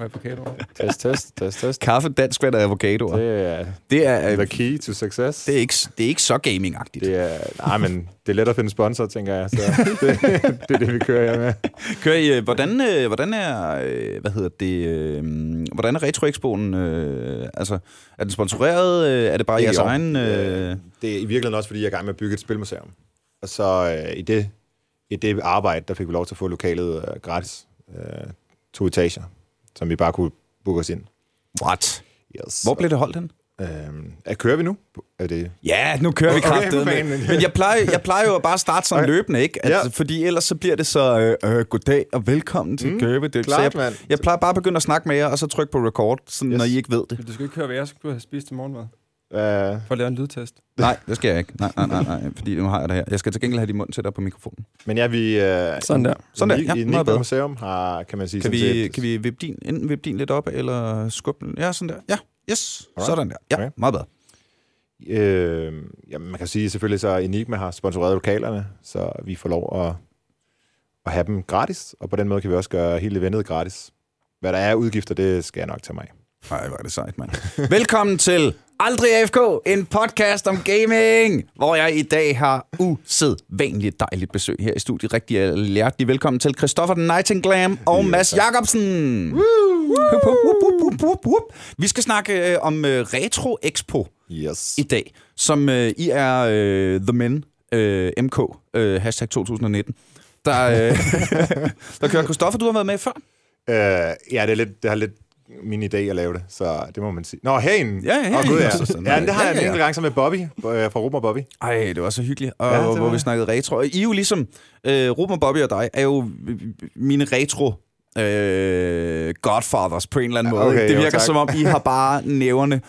Avocadoer. Test, test, test, test. Kaffe, dansk vand og avocadoer. Det, Det er det er, the øh, key to success. det, er ikke, det er ikke så gaming-agtigt. Det er, nej, men det er let at finde sponsor, tænker jeg. Så det, det er det, vi kører her med. Kører I, øh, hvordan, øh, hvordan er, hvad hedder det, hvordan er Retro Expoen, øh, altså, er den sponsoreret, er det bare Ikke jeres i år. egen, Øh, Det er i virkeligheden også, fordi jeg er i gang med at bygge et spilmuseum. Og så øh, i, det, i det arbejde, der fik vi lov til at få lokalet øh, gratis. Øh, to etager, som vi bare kunne booke os ind. what? Yes. Hvor blev det holdt hen? Øh, er, kører vi nu? Er det... Ja, nu kører vi Okay, med. Men jeg plejer, jeg plejer jo at bare starte sådan Okay. løbende, ikke? At, Ja. Fordi ellers så bliver det så, øh, øh, goddag og velkommen til mm, Gøbe. Det, så klart, jeg, mand. jeg plejer bare at begynde at snakke med jer, og så trykke på record, sådan, yes. Yes. når I ikke ved det. Men du skal ikke høre, hvad jeg skulle have spist til morgenmad. Øh, For at lave en lydtest. Nej, det skal jeg ikke. Nej, nej, nej, nej, fordi nu har jeg det her. Jeg skal til gengæld have din mund til dig på mikrofonen. men ja, vi... Øh, Sådan der. Sådan der, i, ja, I bedre. Museum har, kan man sige... Kan vi, set- kan vi vippe din, enten vippe din lidt op, eller skubbe den? Ja, sådan der. Ja, yes. Alright. Sådan der. Ja, Okay. meget bedre. Øh, ja, man kan sige selvfølgelig, så Enigma har sponsoreret lokalerne, så vi får lov at, at have dem gratis, og på den måde kan vi også gøre hele eventet gratis. Hvad der er udgifter, det skal jeg nok tage mig. Nej, hvor er det sejt, mand. Velkommen til Aldrig AFK, en podcast om gaming, hvor jeg i dag har usædvanligt dejligt besøg her i studiet. Rigtig hjertelig velkommen til Christoffer Nightingale og Ja, Mads. Jacobsen. Vi skal snakke øh, om øh, Retro Expo Yes. i dag, som øh, I er øh, The Men, øh, MK, øh, hashtag 2019. Der, øh, der kører Christoffer, du har været med før. Øh, ja, det, er lidt, det har lidt min idé at lave det, så det må man sige. Nå, herinde. Ja, herinde Åh, gud, ja. sådan. ja, det har Ja, jeg ja, en ja. enkelt gang sammen med Bobby, øh, fra Ruben og Bobby. Ej, det var så hyggeligt, og Ja, hvor var vi snakkede retro. Og I er jo ligesom, øh, Ruben, Bobby og dig, er jo mine retro øh, godfathers på en eller anden Ja, måde. okay, ikke? det jo, virker tak. som om, I har bare næverne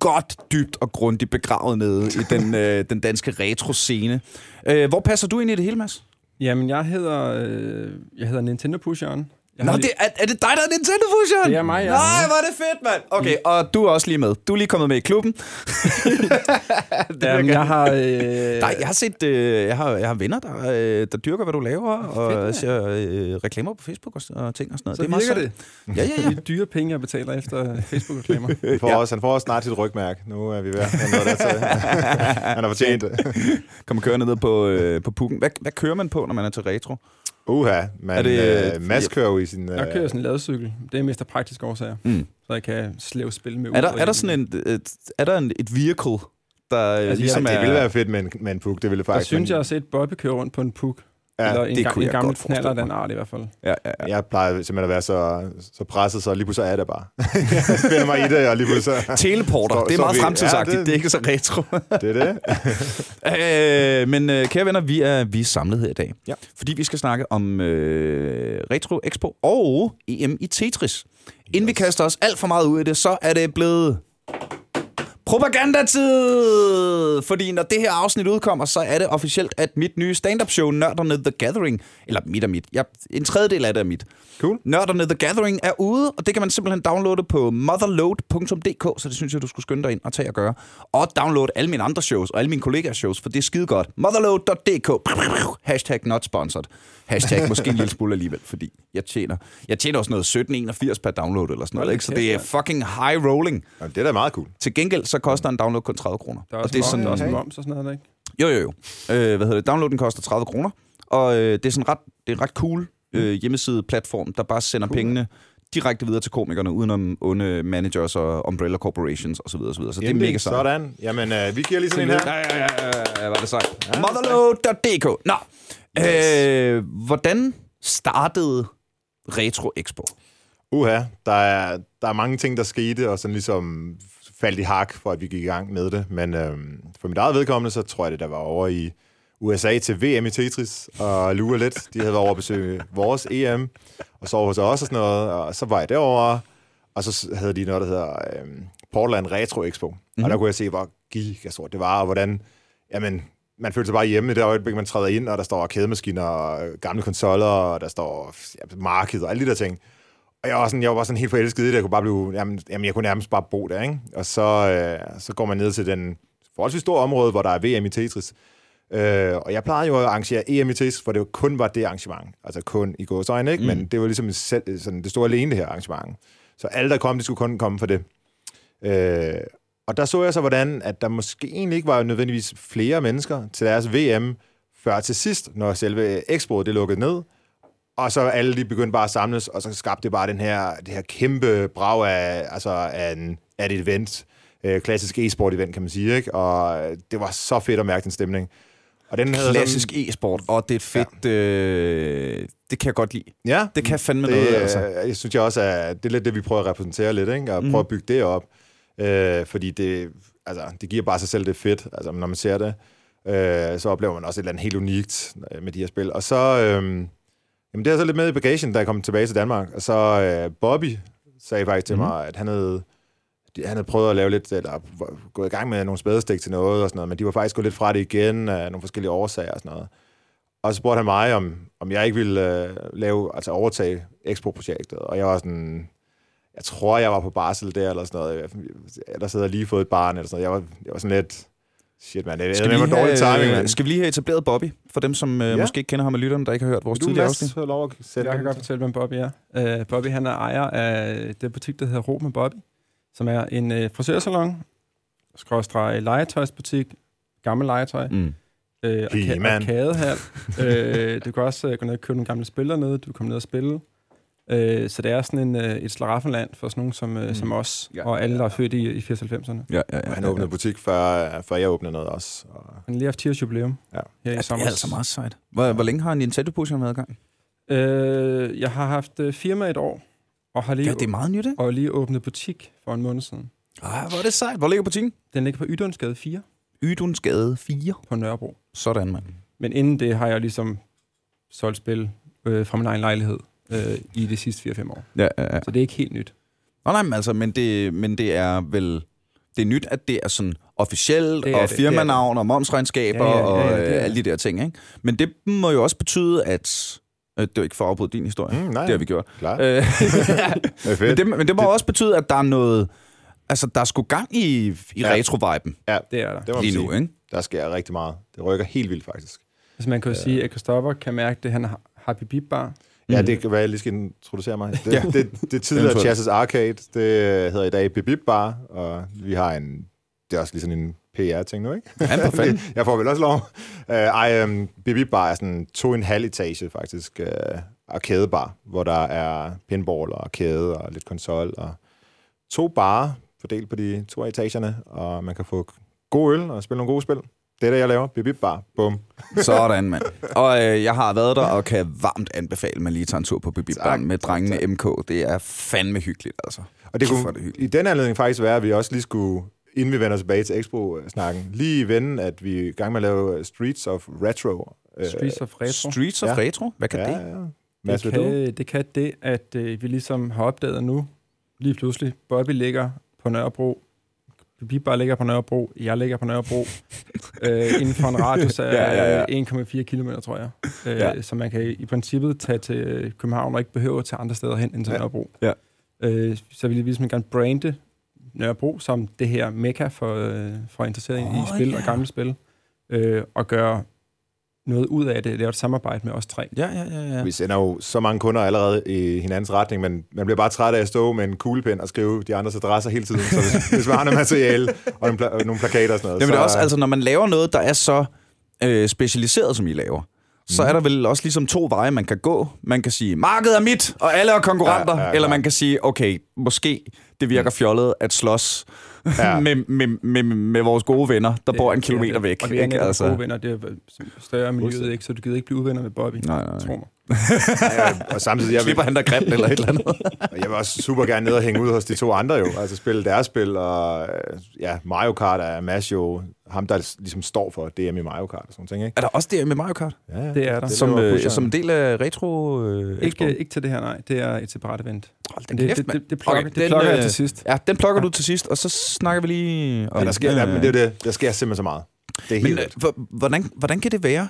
godt dybt og grundigt begravet nede i den, øh, den danske retro-scene. Øh, hvor passer du ind i det hele, Mads? Jamen, jeg hedder, øh, jeg hedder Nintendo Pusheren. Jeg Nå, har det, er, er det dig, der er Nintendo Fusion? Det er mig, ja. Nej, hvor er det fedt, mand. Okay, og du er også lige med. Du er lige kommet med i klubben. lige, jamen, jeg har... Øh, Nej, jeg har set, øh, jeg har, jeg har venner, der, øh, der dyrker, hvad du laver, og mand. ser øh, reklamer på Facebook og, og ting og sådan noget. så det er meget det. Ja, ja, ja. De dyre penge, jeg betaler efter Facebook-reklamer. Han får, Ja. også, han får også snart sit rygmærke. Nu er vi ved at noget der til. han har fortjent det. Kommer kørende ned på, øh, på pukken. Hvad, hvad kører man på, når man er til retro? Uha, men Er det- det, øh, Mads kører jo i sin... Øh, Jeg kører sådan en ladecykel. Det er mest af praktiske årsager. Mm. Så jeg kan slæve spil med Er der, ud er der sådan en, et, er der en, et vehicle, der altså, jeg- ligesom det er... ville være fedt med en, med en puk, det ville det Jeg faktisk. synes, men jeg har set Bobby køre rundt på en puk. Ja, eller en, det ga- kunne en jeg gammel knaller den art i hvert fald. Ja, ja, ja. Jeg plejer simpelthen at være så, så presset, så lige pludselig er det bare. jeg finder mig i det, og lige pludselig så... Teleporter, Står- det er meget vi- fremtidsagtigt, ja, det... det- er ikke så retro. Det er det. øh, men øh, kære venner, vi er, vi er samlet her i dag, Ja. fordi vi skal snakke om øh, Retro Expo og EM i Tetris. Inden vi kaster os alt for meget ud i det, så er det blevet propagandatid! Fordi når det her afsnit udkommer, så er det officielt, at mit nye stand-up show, Nørderne The Gathering, eller mit og mit, ja, en tredjedel af det er mit, Cool. Nørderne The Gathering er ude, og det kan man simpelthen downloade på motherload.dk, så det synes jeg, du skulle skynde dig ind og tage og gøre. Og download alle mine andre shows og alle mine kollegaers shows, for det er skide godt. Motherload.dk. Hashtag not sponsored. Hashtag måske en lille smule alligevel, fordi jeg tjener, jeg tjener også noget 1781 per download eller sådan noget, ikke? så det er fucking high rolling. Jamen, det er da meget cool. Til gengæld så koster en download kun 30 kroner. Der er og også, det er sådan, der er også moms og sådan noget, ikke? jo, jo, jo. Øh, hvad hedder det? Downloaden koster 30 kroner, og øh, det er sådan ret, det er ret cool øh, hjemmeside-platform, der bare sender cool. pengene direkte videre til komikerne, udenom onde managers og umbrella corporations osv. Så, videre, så, videre. så det er mega sejt. Sådan. Jamen, øh, vi giver lige sådan en her. Ja, ja, ja, ja, ja, var det sejt. Ja, Motherload.dk. Nå, yes. øh, hvordan startede Retro Expo? Uha, der er, der er mange ting, der skete, og sådan ligesom faldt i hak, for at vi gik i gang med det. Men øhm, for mit eget vedkommende, så tror jeg, det der var over i USA til VM i Tetris og lure lidt. De havde været over at besøge vores EM, og så hos os og sådan noget, og så var jeg derovre, og så havde de noget, der hedder øhm, Portland Retro Expo. Mm-hmm. Og der kunne jeg se, hvor gigastort det var, og hvordan, jamen, man følte sig bare hjemme i det øjeblik, man træder ind, og der står kædemaskiner og øh, gamle konsoller, og der står ja, marked og alle de der ting. Og jeg var, sådan, jeg var bare sådan helt forelsket i det. Jeg kunne bare blive, jamen, jamen, jeg kunne nærmest bare bo der, ikke? Og så, øh, så går man ned til den forholdsvis store område, hvor der er VM i Tetris. Øh, og jeg plejede jo at arrangere EM i Tetris, for det jo kun var det arrangement. Altså kun i gåsøjne, ikke? Mm. Men det var ligesom selv, sådan det store alene, det her arrangement. Så alle, der kom, de skulle kun komme for det. Øh, og der så jeg så, hvordan at der måske egentlig ikke var nødvendigvis flere mennesker til deres VM, før til sidst, når selve Expo det lukkede ned. Og så alle de begyndte bare at samles, og så skabte det bare den her, det her kæmpe brag af, altså af, en, af et event. Øh, klassisk e-sport event, kan man sige. Ikke? Og det var så fedt at mærke den stemning. Og den havde Klassisk e-sport, og det er fedt. Ja. Øh, det kan jeg godt lide. Ja, Det kan fandme det, noget, altså. Jeg synes jeg også, at det er lidt det, vi prøver at repræsentere lidt, ikke? og prøve at bygge det op. Øh, fordi det, altså, det giver bare sig selv det fedt, altså, når man ser det. Øh, så oplever man også et eller andet helt unikt øh, med de her spil. Og så, øh, jamen det er så lidt med i bagagen, da jeg kom tilbage til Danmark. Og så øh, Bobby sagde faktisk til Mhm. mig, at han havde, de- han havde prøvet at lave lidt, eller gået i gang med nogle spadestik til noget og sådan noget, men de var faktisk gået lidt fra det igen af nogle forskellige årsager og sådan noget. Og så spurgte han mig, om, om jeg ikke ville øh, lave, altså overtage Expo-projektet. Og jeg var sådan, jeg tror, jeg var på barsel der, eller sådan noget. Jeg, der sidder lige fået et barn, eller sådan noget. Jeg var, jeg var sådan lidt, shit mand, det Skal er med lige dårlig timing, have, mand. skal vi lige have etableret Bobby, for dem, som øh, Ja. måske ikke kender ham af lytterne, der ikke har hørt vores du, tidligere afsnit? få lov at sætte Jeg kan godt fortælle, hvem Bobby er. Uh, Bobby han er ejer af det butik, der hedder Ro med Bobby, som er en uh, frisørsalon, skråstreg legetøjsbutik, gammel legetøj, mm. Øh, arka- arkadehal. øh, du kan også uh, gå ned og købe nogle gamle spil dernede, du kan komme ned og spille. Øh, så det er sådan en, uh, et slaraffenland for sådan nogen som, uh, Mm. som os, Ja. og alle, der er født i, i 80-90'erne. Ja, ja, ja. Han åbnede butik, før, før jeg åbnede noget også. Og Han har lige haft 10 års jubilæum Ja. her i Ja, det sommer. er altså meget sejt. Hvor, hvor længe har Nintendo Push'eren været i gang? Øh, jeg har haft uh, firma et år, og har lige, Ja, det er meget nyt, ikke? og lige åbnet butik for en måned siden. Ej, hvor er det sejt. Hvor ligger butikken? Den ligger på Ydundsgade 4 Ydunsgade 4. på Nørrebro. Sådan, mand. Men inden det har jeg ligesom solgt spil øh, fra min egen lejlighed øh, i de sidste 4-5 år. Ja, ja, ja. Så det er ikke helt nyt. Nå, nej, men, altså, men, det, men det er vel... Det er nyt, at det er sådan officielt, Det er og det, firmanavn og momsregnskaber Ja, ja, ja, ja, og det er øh, alle de der ting, ikke? Men det må jo også betyde, at... Øh, det er jo ikke for at afbryde din historie. Mm, nej, Det har vi gjort. klar. Øh, Det er men, det, men det må også betyde, at der er noget... Altså, der er sgu gang i, i Ja. retro-viben Det er der. det må lige sige. nu, ikke? Der sker rigtig meget. Det rykker helt vildt, faktisk. Altså man kan jo sige, at Christopher kan mærke det, han har Happy Beep Bar. Ja, Mm. det kan være, jeg lige skal introducere mig. Det, Ja. ja. det, det tidligere. Chassis Arcade, det hedder i dag Bibib Bar, og vi har en, det er også lige sådan en PR-ting nu, ikke? Ja, for fanden. jeg får vel også lov. Uh, ej, um, Bibib Bar er sådan to og en halv etage, faktisk, uh, arcadebar, hvor der er pinball og arcade og lidt konsol, og to barer fordelt på de to af etagerne, og man kan få god øl og spille nogle gode spil. Det er det, jeg laver. Bibib Bar. Bum. Sådan, mand. Og øh, jeg har været der, og kan varmt anbefale, at man lige tager en tur på Bibi Tak, Barn med drengene tak. MK. Det er fandme hyggeligt, altså. Og det kunne det hyggeligt. i den anledning faktisk være, at vi også lige skulle, inden vi vender tilbage til Expo-snakken, lige vende, at vi er i gang med at lave Streets of Retro. Øh, Streets of Retro. Streets of Ja. Retro? Hvad kan ja, det? Ja. Mads, det, kan, det kan det, at øh, vi ligesom har opdaget nu, lige pludselig, Bobby ligger på Nørrebro, Beep Bar ligger på Nørrebro, jeg ligger på Nørrebro, øh, inden for en radius af Ja, ja, ja. 1,4 km, tror jeg. Øh, Ja. Så man kan i princippet tage til København og ikke behøver til andre steder hen end til Ja. Nørrebro. Ja. Øh, så vil jeg ligesom gerne brande Nørrebro som det her mekka for, øh, for interesseret oh, i spil ja. og gamle spil, øh, og gøre noget ud af det. Det er et samarbejde med os tre. Ja, ja, ja. ja. Vi sender jo så mange kunder allerede i hinandens retning, men man bliver bare træt af at stå med en kuglepen og skrive de andres adresser hele tiden. Så hvis, hvis man har noget materiale og nogle, pla- nogle plakater og sådan noget, Jamen, det er så, også, altså, når man laver noget, der er så øh, specialiseret, som I laver, så Mhm. er der vel også ligesom to veje, man kan gå. Man kan sige, markedet er mit, og alle er konkurrenter. Ja, ja, eller klart. man kan sige, okay, måske det virker fjollet at slås Ja. med, med, med, med vores gode venner, der bor en Det- kilometer det er det. væk. Og vi er ikke? altså. gode venner. Det er større miljøet, ikke? Så du gider ikke blive uvenner med Bobby. Nej, nej. Tro mig. ja, og samtidig, jeg vil, Klipper han der grimt eller et eller andet. Jeg vil også super gerne ned og hænge ud hos de to andre jo. Altså spille deres spil, og øh, ja, Mario Kart er Mads jo ham, der ligesom står for DM i Mario Kart og sådan ting, ikke? er der også det med Mario Kart? Ja, ja. Det er der. Som, øh, som en del af retro øh, Ikke, ikke til det her, nej. Det er et separat event. Hold da det, kæft, det, det, det, plukker, Okay, det den, plukker jeg øh, til sidst. Ja, den plukker du til sidst, og så snakker vi lige om... Ja, der sker, ja, men det er det. Der sker simpelthen så meget. Det er helt Men øh, hvor- hvordan, hvordan kan det være?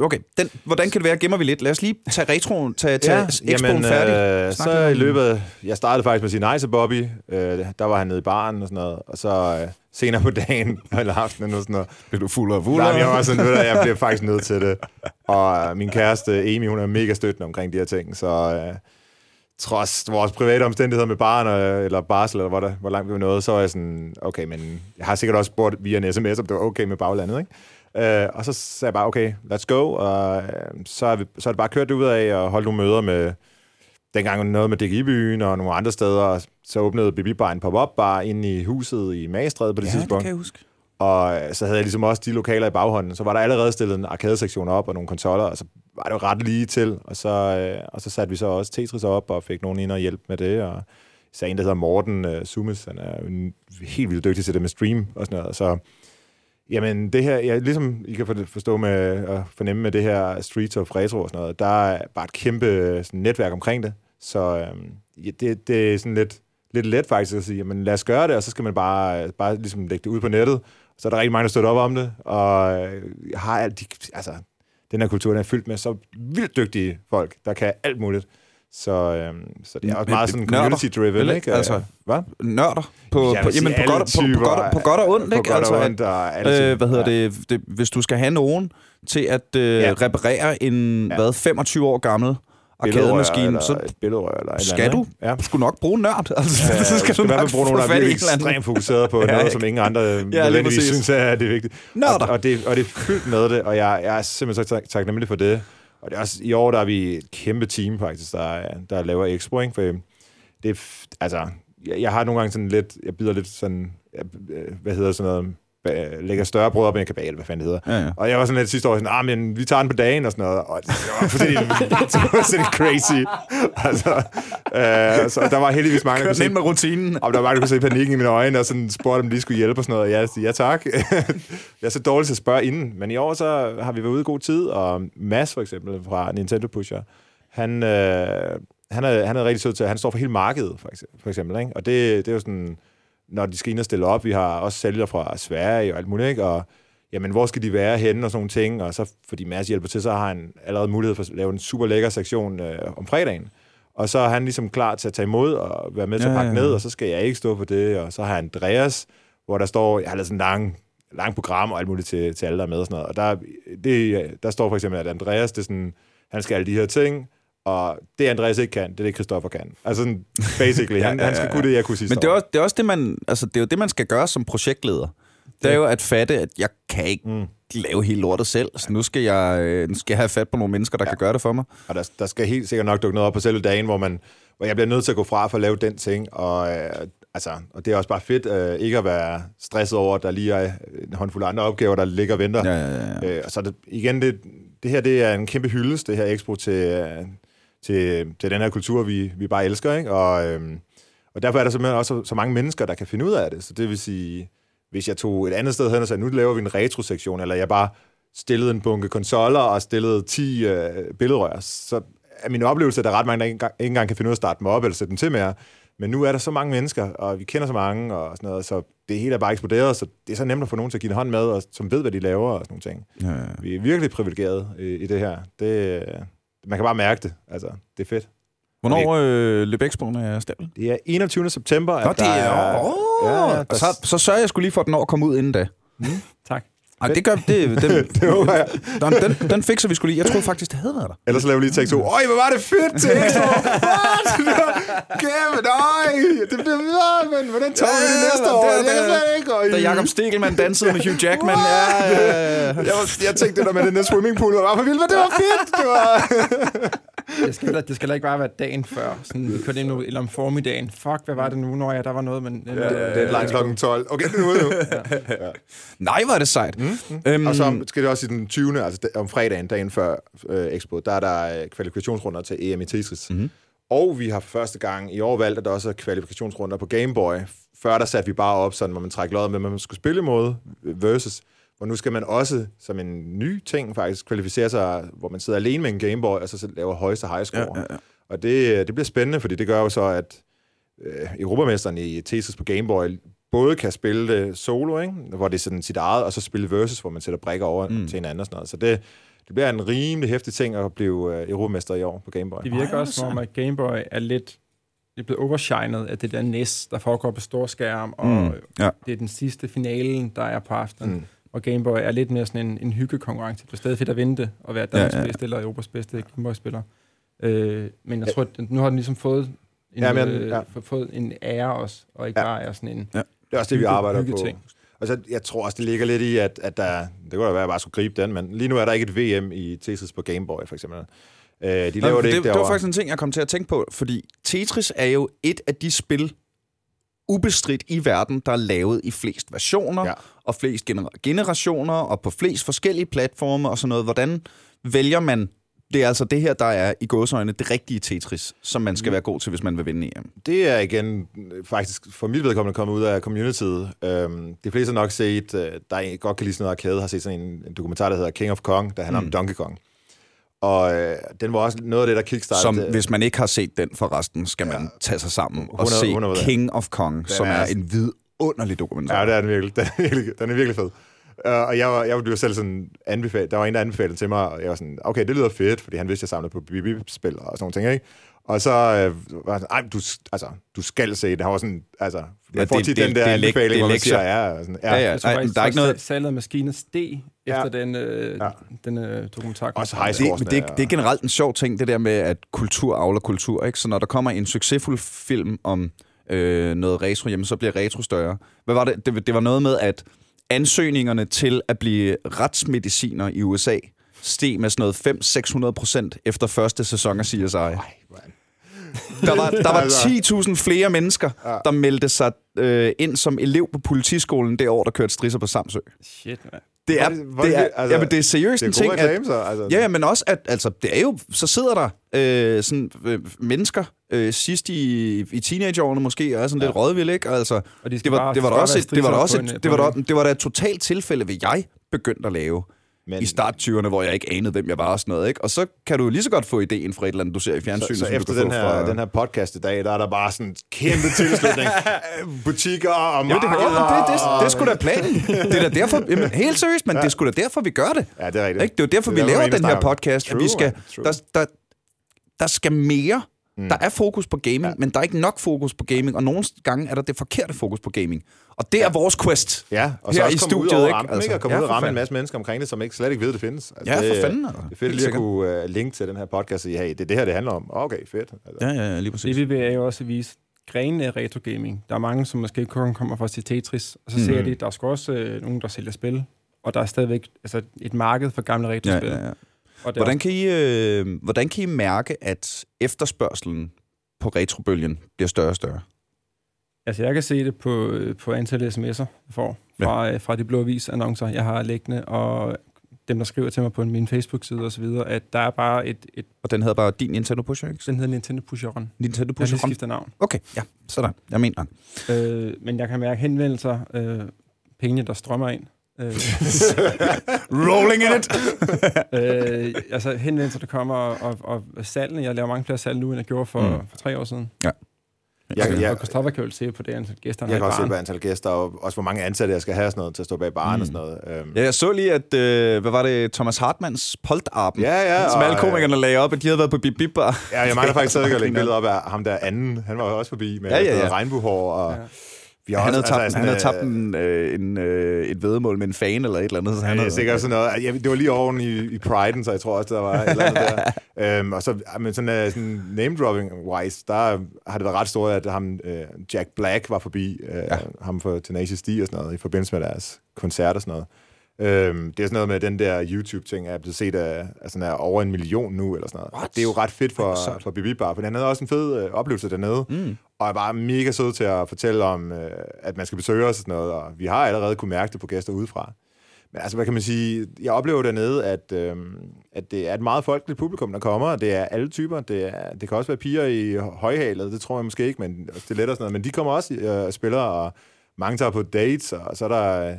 Okay, den, hvordan kan det være? Gemmer vi lidt. Lad os lige tage retroen, tage, tage ja, expoen færdig. Øh, Snak så i løbet... Jeg startede faktisk med at sige nej til Bobby. Øh, der var han nede i baren og sådan noget. Og så øh, senere på dagen, eller aftenen og sådan noget. Bliver du fuld og Nej, men jeg var sådan, ved jeg bliver faktisk nødt til det. Og øh, min kæreste, Amy, hun er mega støttende omkring de her ting. Så øh, trods vores private omstændigheder med barn og, eller barsel, eller hvor, der, hvor langt vi var nået, så var jeg sådan, okay, men jeg har sikkert også spurgt via en sms, om det var okay med baglandet, ikke? Øh, og så sagde jeg bare, okay, let's go, og øh, så, er vi, så er det bare kørt ud af og holdt nogle møder med, dengang noget med DGI-byen og nogle andre steder, så åbnede Bibi Bar en pop-up bar inde i huset i Magestræde på det Ja, det tidspunkt. kan jeg huske. Og så havde jeg ligesom også de lokaler i baghånden. Så var der allerede stillet en arcade-sektion op og nogle konsoller, og så var det jo ret lige til. Og så, øh, og så satte vi så også Tetris op og fik nogen ind og hjælpe med det. Og så en, der hedder Morten øh, Sumes, han er helt vildt dygtig til det med stream og sådan noget. Så jamen, det her, ja, ligesom I kan for- forstå med og fornemme med det her Streets of Retro og sådan noget, der er bare et kæmpe øh, sådan, netværk omkring det. Så øh, ja, det, det er sådan lidt, lidt let faktisk at sige, jamen lad os gøre det, og så skal man bare, bare ligesom lægge det ud på nettet. Så er der rigtig mange, der støtter op om det, og øh, har alt de, altså, den her kultur, den er fyldt med så vildt dygtige folk, der kan alt muligt. Så, øh, så det er også meget sådan community-driven, ikke? Altså, Hvad? Nørder på, Jeg på, jamen, på, godt, på, på, godt, på godt og ondt, på ikke? godt altså, og at- ondt, og alle Øh, hvad hedder ja. det, det? Hvis du skal have nogen til at øh, Ja. reparere en Ja. hvad, 25 år gammel Billedrør arcademaskine, eller så et billedrør eller et skal eller du andet. Ja. skulle nok bruge nørd. Altså, Ja, så skal du hvert nok bruge nogen, der er ekstremt fokuseret på Ja, noget, som ingen andre lige nødvendigvis synes er det er vigtigt. Nørder. Og, og, det, og det er fyldt med det, og jeg, jeg er simpelthen så tak- taknemmelig for det. Og det er også, i år der er vi et kæmpe team faktisk, der, der laver Expo, ikke? For det er, altså, jeg, jeg har nogle gange sådan lidt, jeg bider lidt sådan, jeg, øh, hvad hedder sådan noget, lægger større brød op i en kabale, hvad fanden det hedder. Ja, ja. Og jeg var sådan lidt sidste år sådan, ah, men vi tager den på dagen og sådan noget. Og det var fuldstændig, crazy. Altså, øh, så der var heldigvis mange, der kunne se, med rutinen. og der var mange, der kunne se panikken i mine øjne, og sådan spurgte, om de skulle hjælpe og sådan noget. Og jeg sagde, ja tak. jeg er så dårlig til at spørge inden. Men i år så har vi været ude i god tid, og Mads for eksempel fra Nintendo Pusher, han, øh, han, er, han er rigtig sød til, han står for hele markedet, for eksempel. For eksempel ikke? Og det, det er jo sådan, når de skal ind og stille op, vi har også sælgere fra Sverige og alt muligt, ikke? og jamen, hvor skal de være henne og sådan nogle ting, og så fordi Mads hjælper til, så har han allerede mulighed for at lave en super lækker sektion øh, om fredagen. Og så er han ligesom klar til at tage imod og være med til Ja, at pakke ja, ja. ned, og så skal jeg ikke stå for det, og så har Andreas, hvor der står, jeg har lavet sådan en lang, lang program og alt muligt til, til alle, der er med og sådan noget. Og der, det, der står for eksempel, at Andreas, det er sådan, han skal alle de her ting, og det Andreas ikke kan, det er det, Christoffer kan. Altså sådan, basically, han, han skal kunne det, jeg kunne sige Men det er, også, det er også det, man, altså, det er jo det, man skal gøre som projektleder. Det er jo at fatte, at jeg kan ikke mm. lave hele lortet selv. Så nu skal jeg, øh, nu skal jeg have fat på nogle mennesker, der ja. kan gøre det for mig. Og der, der skal helt sikkert nok dukke noget op på selve dagen, hvor, man, hvor jeg bliver nødt til at gå fra for at lave den ting. Og, øh, altså, og det er også bare fedt øh, ikke at være stresset over, at der lige er en håndfuld andre opgaver, der ligger og venter. Ja, ja, ja. Øh, og så det, igen, det, det her det er en kæmpe hyldest, det her Expo, til, øh, til, til den her kultur, vi, vi bare elsker. Ikke? Og, øhm, og derfor er der simpelthen også så, så mange mennesker, der kan finde ud af det. Så det vil sige, hvis jeg tog et andet sted hen og sagde, nu laver vi en retrosektion, eller jeg bare stillede en bunke konsoller og stillede 10 øh, billedrør, så er min oplevelse, at der er ret mange, der ikke engang, ikke engang kan finde ud af at starte dem op eller sætte dem til mere. Men nu er der så mange mennesker, og vi kender så mange, og sådan noget, så det hele er bare eksploderet, så det er så nemt at få nogen til at give en hånd med, og som ved, hvad de laver og sådan nogle ting. Ja, ja. Vi er virkelig privilegerede i, i det her. Det, man kan bare mærke det. Altså, det er fedt. Hvornår øh, løb Expoen er stablet? Det er 21. september, at Nå, det der er... er... Åh, Ja, ja, og der- så, så sørger jeg skulle lige for, at den når at komme ud inden da. Tak. Ej, det gør det. Den, Det håber jeg. den, den, den fikser vi skulle lige. Jeg troede faktisk, det havde været der. Ellers laver vi lige take to. Øj, hvor var det fedt Expo! What? Kæft, øj! Det bliver videre, men hvordan tager vi det næste år? det- Jeg ved ikke. øj. Da Jacob Stegelmann dansede med Hugh Jackman. Ja, ja, ja. Jeg, var, jeg tænkte det der med den der swimmingpool, og var for vildt, men det var fedt! Det var... Det skal, det skal heller ikke bare være dagen før. Sådan, vi kørte ind nu, eller om formiddagen. Fuck, hvad var det nu? Når jeg, der var noget, men... Ja, det er langt klokken 12. Okay, nu er det nu. Nej, er det sejt. Mm, øhm, Og så skal det også i den 20. altså da- om fredagen, dagen før øh, Expo, der er der øh, kvalifikationsrunder til EM i Tetris. Mm-hmm. Og vi har for første gang i år valgt, at der også er kvalifikationsrunder på Game Boy. Før der satte vi bare op, sådan, hvor man trækker loddet med, hvad man skulle spille imod versus. Og nu skal man også, som en ny ting faktisk, kvalificere sig, hvor man sidder alene med en Game Boy, og så laver højeste high score. Ja, ja, ja. Og det, det bliver spændende, fordi det gør jo så, at øh, Europamesteren i Tetris på Game Boy både kan spille det solo, ikke? hvor det er sådan sit eget, og så spille versus, hvor man sætter brækker over mm. til hinanden og sådan noget. Så det, det bliver en rimelig hæftig ting at blive øh, Europamester i år på Game Boy. Det virker Ej, også som om, at Game Boy er lidt det er blevet overshinet af det der NES, der foregår på stor skærm, og Mm, ja. det er den sidste finalen, der er på aftenen. Mm. Og Game Boy er lidt mere sådan en, en hyggekonkurrence. Det er stadig fedt at vinde det, og være Danmarks Ja, ja, ja. ja. bedste eller Europas bedste Game Boy-spiller. Øh, men jeg tror, at nu har den ligesom fået en, Ja, men- øh, ja. få- fået en ære også, og ikke Ja. bare er sådan en Det er også det, vi hygge- arbejder på. hyggeting. Og så, jeg tror også, det ligger lidt i, at, at der... Det kunne da være, at jeg bare skulle gribe den, men lige nu er der ikke et VM i Tetris på Game Boy, for eksempel. Øh, de laver Nå, det, ikke det, det var derovre. faktisk en ting, jeg kom til at tænke på, fordi Tetris er jo et af de spil, ubestridt i verden, der er lavet i flest versioner, Ja. Ja. og flest gener- generationer, og på flest forskellige platforme og sådan noget. Hvordan vælger man... Det er altså det her, der er i gåsøjne det rigtige Tetris, som man skal være god til, hvis man vil vinde EM. Det er igen øh, faktisk for mit vedkommende kommet ud af communityet. Øhm, de fleste har nok set, øh, der er, godt kan lide sådan noget arcade, har set sådan en, en dokumentar, der hedder King of Kong, der handler mm. om Donkey Kong. Og øh, den var også noget af det, der kickstartede... Som, hvis man ikke har set den forresten, skal man tage sig sammen og 100 se 100. King of Kong, som er er altså- en vidunderlig dokumentar. Ja, det er den virkelig. Den er virkelig, den er virkelig fed. Uh, og jeg, var, jeg blev selv sådan anbefalet, der var en, der anbefalede til mig, og jeg var sådan, okay, det lyder fedt, fordi han vidste, at jeg samlede på BB-spil og sådan nogle ting, ikke? Og så øh, var han sådan, du, altså, du skal se det. Han var sådan, altså, man Ja, får det- tit det- den der det anbefaling, det er hvor man siger, ja, og sådan, ja. Ja, ja. Jeg tror Ej, faktisk, der er ikke noget- salget af maskiner steg Ja. efter den, øh, Ja. den øh, dokumentar. Også frem. high det, det, er- det er generelt en sjov ting, det der med, at kultur avler kultur. Ikke? Så når der kommer en succesfuld film om øh, noget retro, jamen, så bliver retro større. Hvad var det? det? Det var noget med, at ansøgningerne til at blive retsmediciner i USA steg med sådan noget 500-600 procent efter første sæson af CSI. Ej, man. Der var, der var Altså. 10.000 flere mennesker, Ja. der meldte sig øh, ind som elev på politiskolen det år, der kørte strisser på Samsø. Shit, mand. Det er, Hvor det- er det er, altså, jamen, det er seriøst Det en er ting, gode at, reklame, så. Altså, Ja, men også, at altså, det er jo, så sidder der øh, sådan, øh, mennesker øh, sidst i, i teenageårene måske, og er sådan ja. lidt rådvilde, ikke? Altså, Og de det var, det var da også et, det var da også et, en- det var da, en- det var da et totalt tilfælde, ved jeg begyndte at lave men, i start 20'erne, hvor jeg ikke anede, hvem jeg var og sådan noget, ikke? Og så kan du lige så godt få ideen fra et eller andet, du ser i så, fjernsynet, så som efter den her, fra... den her podcast i dag, der er der bare sådan en kæmpe tilslutning. Butikker og Jamen, det, markeder. det, det, det, det er sgu da planen. Det er da derfor, jamen, helt seriøst, men ja. det sgu da derfor, vi gør det. Ja, det er rigtigt. Ikke? Det er jo derfor, Det vi er laver man den her podcast. True, vi skal. True. der, der, der skal mere. Mm. Der er fokus på gaming, ja. men der er ikke nok fokus på gaming, og nogle gange er der det forkerte fokus på gaming. Og det er vores quest. Ja, og Her så også i komme ud studiet, over ikke? rampen, Altså, ikke? Og komme ja, ud og ramme en masse mennesker omkring det, som ikke slet ikke ved, det findes. Altså, Ja, for fanden, altså. Det er fedt Helt lige at kunne uh, linke til den her podcast og sige, hey, det er det her, det handler om. Okay, fedt. Altså, Ja, ja, lige præcis. Det vi vil jo også at vise grenene af retro gaming. Der er mange, som måske kun kommer fra sit Tetris, og så Mhm. ser de, der er sgu også øh, nogen, der sælger spil, og der er stadigvæk altså, et marked for gamle Ja, retrospil. ja, ja. Og Hvordan, kan I, øh, hvordan kan I mærke, at efterspørgselen på retrobølgen bliver større og større? Altså, jeg kan se det på, øh, på antallet sms'er, jeg får fra, ja. fra de blå avis annoncer, jeg har liggende, og dem, der skriver til mig på min Facebook-side og så videre, at der er bare et, et Og den hedder bare din Nintendo Pusher, ikke? den hedder Nintendo Pusheren. Nintendo Jeg har lige Pusher. skiftet navn. Okay, ja, sådan. Jeg mener. Øh, men jeg kan mærke henvendelser, øh, pengene, der strømmer ind. Øh, Rolling in it! øh, altså henvendelser, der kommer, og, og, og salgene, jeg laver mange flere salg nu, end jeg gjorde for, Mm. for tre år siden. Jeg- Jeg, jeg- og Christoffer kan jo se på det antal gæster, jeg kan også se på antal gæster, og også hvor mange ansatte jeg skal have sådan noget, til at stå bag baren Mm. og sådan noget. Øhm, Ja, jeg så lige, at, øh, hvad var det, Thomas Hartmanns poltarben, ja, ja. som og, alle øh, komikerne lagde op, at de havde været på Bip Bip Bar. Ja, jeg mangler faktisk stadig at lægge Griner. billeder op af ham der anden. Han var jo også forbi med Ja, ja, ja. regnbuehår. Og Ja. Vi har Han havde også, tabt, altså, han havde tabt en, øh, en, øh, et vedmål med en fan eller et eller andet. Så han er havde, sikkert sådan noget. Ja, det var lige oven i, i Pride'en, så jeg tror også, der var et eller andet der. Øhm, og så, men sådan, uh, sådan name-dropping-wise, der har det været ret stort, at ham, uh, Jack Black var forbi, uh, ja. ham for Tenacious D og sådan noget, i forbindelse med deres koncert og sådan noget. Øhm, det er sådan noget med den der YouTube-ting, er blevet set af, af sådan er over en million nu, eller sådan noget. What? Og det er jo ret fedt for, for Bibi Bar, for han havde også en fed øh, oplevelse dernede, Mm. og er bare mega sød til at fortælle om, øh, at man skal besøge os og sådan noget, og vi har allerede kunne mærke det på gæster udefra. Men altså, hvad kan man sige? Jeg oplever dernede, at, øh, at det er et meget folkeligt publikum, der kommer, og det er alle typer. Det, er, det kan også være piger i højhalet, det tror jeg måske ikke, men det er let og sådan noget. Men de kommer også øh, og spiller, og mange tager på dates, og så er der øh,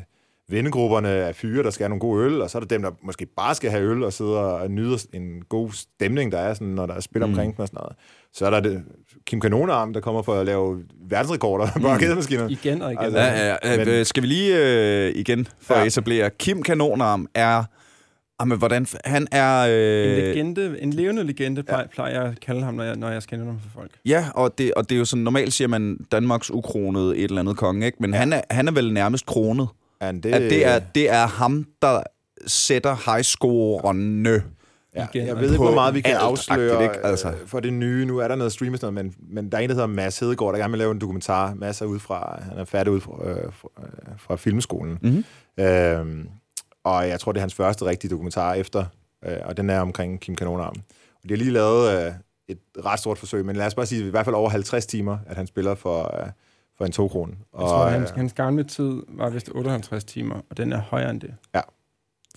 vennegrupperne af fyre, der skal have nogle gode øl, og så er der dem, der måske bare skal have øl og sidder og nyder en god stemning, der er, sådan, når der er spil omkring mm. og sådan noget. Så er der det, Kim Kanonarm, der kommer for at lave verdensrekorder på arcademaskiner. Igen og igen. Altså, Ja, ja, ja. Men- Men, skal vi lige øh, igen for Ja. at etablere. Kim Kanonarm er... Jamen, hvordan... Han er... En Øh, legende, en levende legende, plejer, plejer jeg at kalde ham, når jeg, når jeg skal nævne ham for folk. ja, og det, og det er jo sådan... Normalt siger man Danmarks ukronede et eller andet konge, ikke? Men ja. han, er, han er vel nærmest kronet. And Det, at det, er, det er ham, der sætter highscorerne Ja, igen. jeg ved ikke, hvor meget vi kan afsløre ikke? Altså. altså. for det nye. Nu er der noget streamet, sådan noget, men, men der er en, der hedder Mads Hedegaard, der gerne vil lave en dokumentar. Mads er ud fra, han er færdig ud fra, øh, fra, øh, fra filmskolen. Mhm. Øhm, og jeg tror, det er hans første rigtige dokumentar efter, øh, og den er omkring Kim Kanonarm. Og de har lige lavet øh, et ret stort forsøg, men lad os bare sige, i hvert fald over 50 timer, at han spiller for, øh, for en 2 kroner. Jeg tror, øh, hans, hans gamle tid var vist 58 timer, og den er højere end det.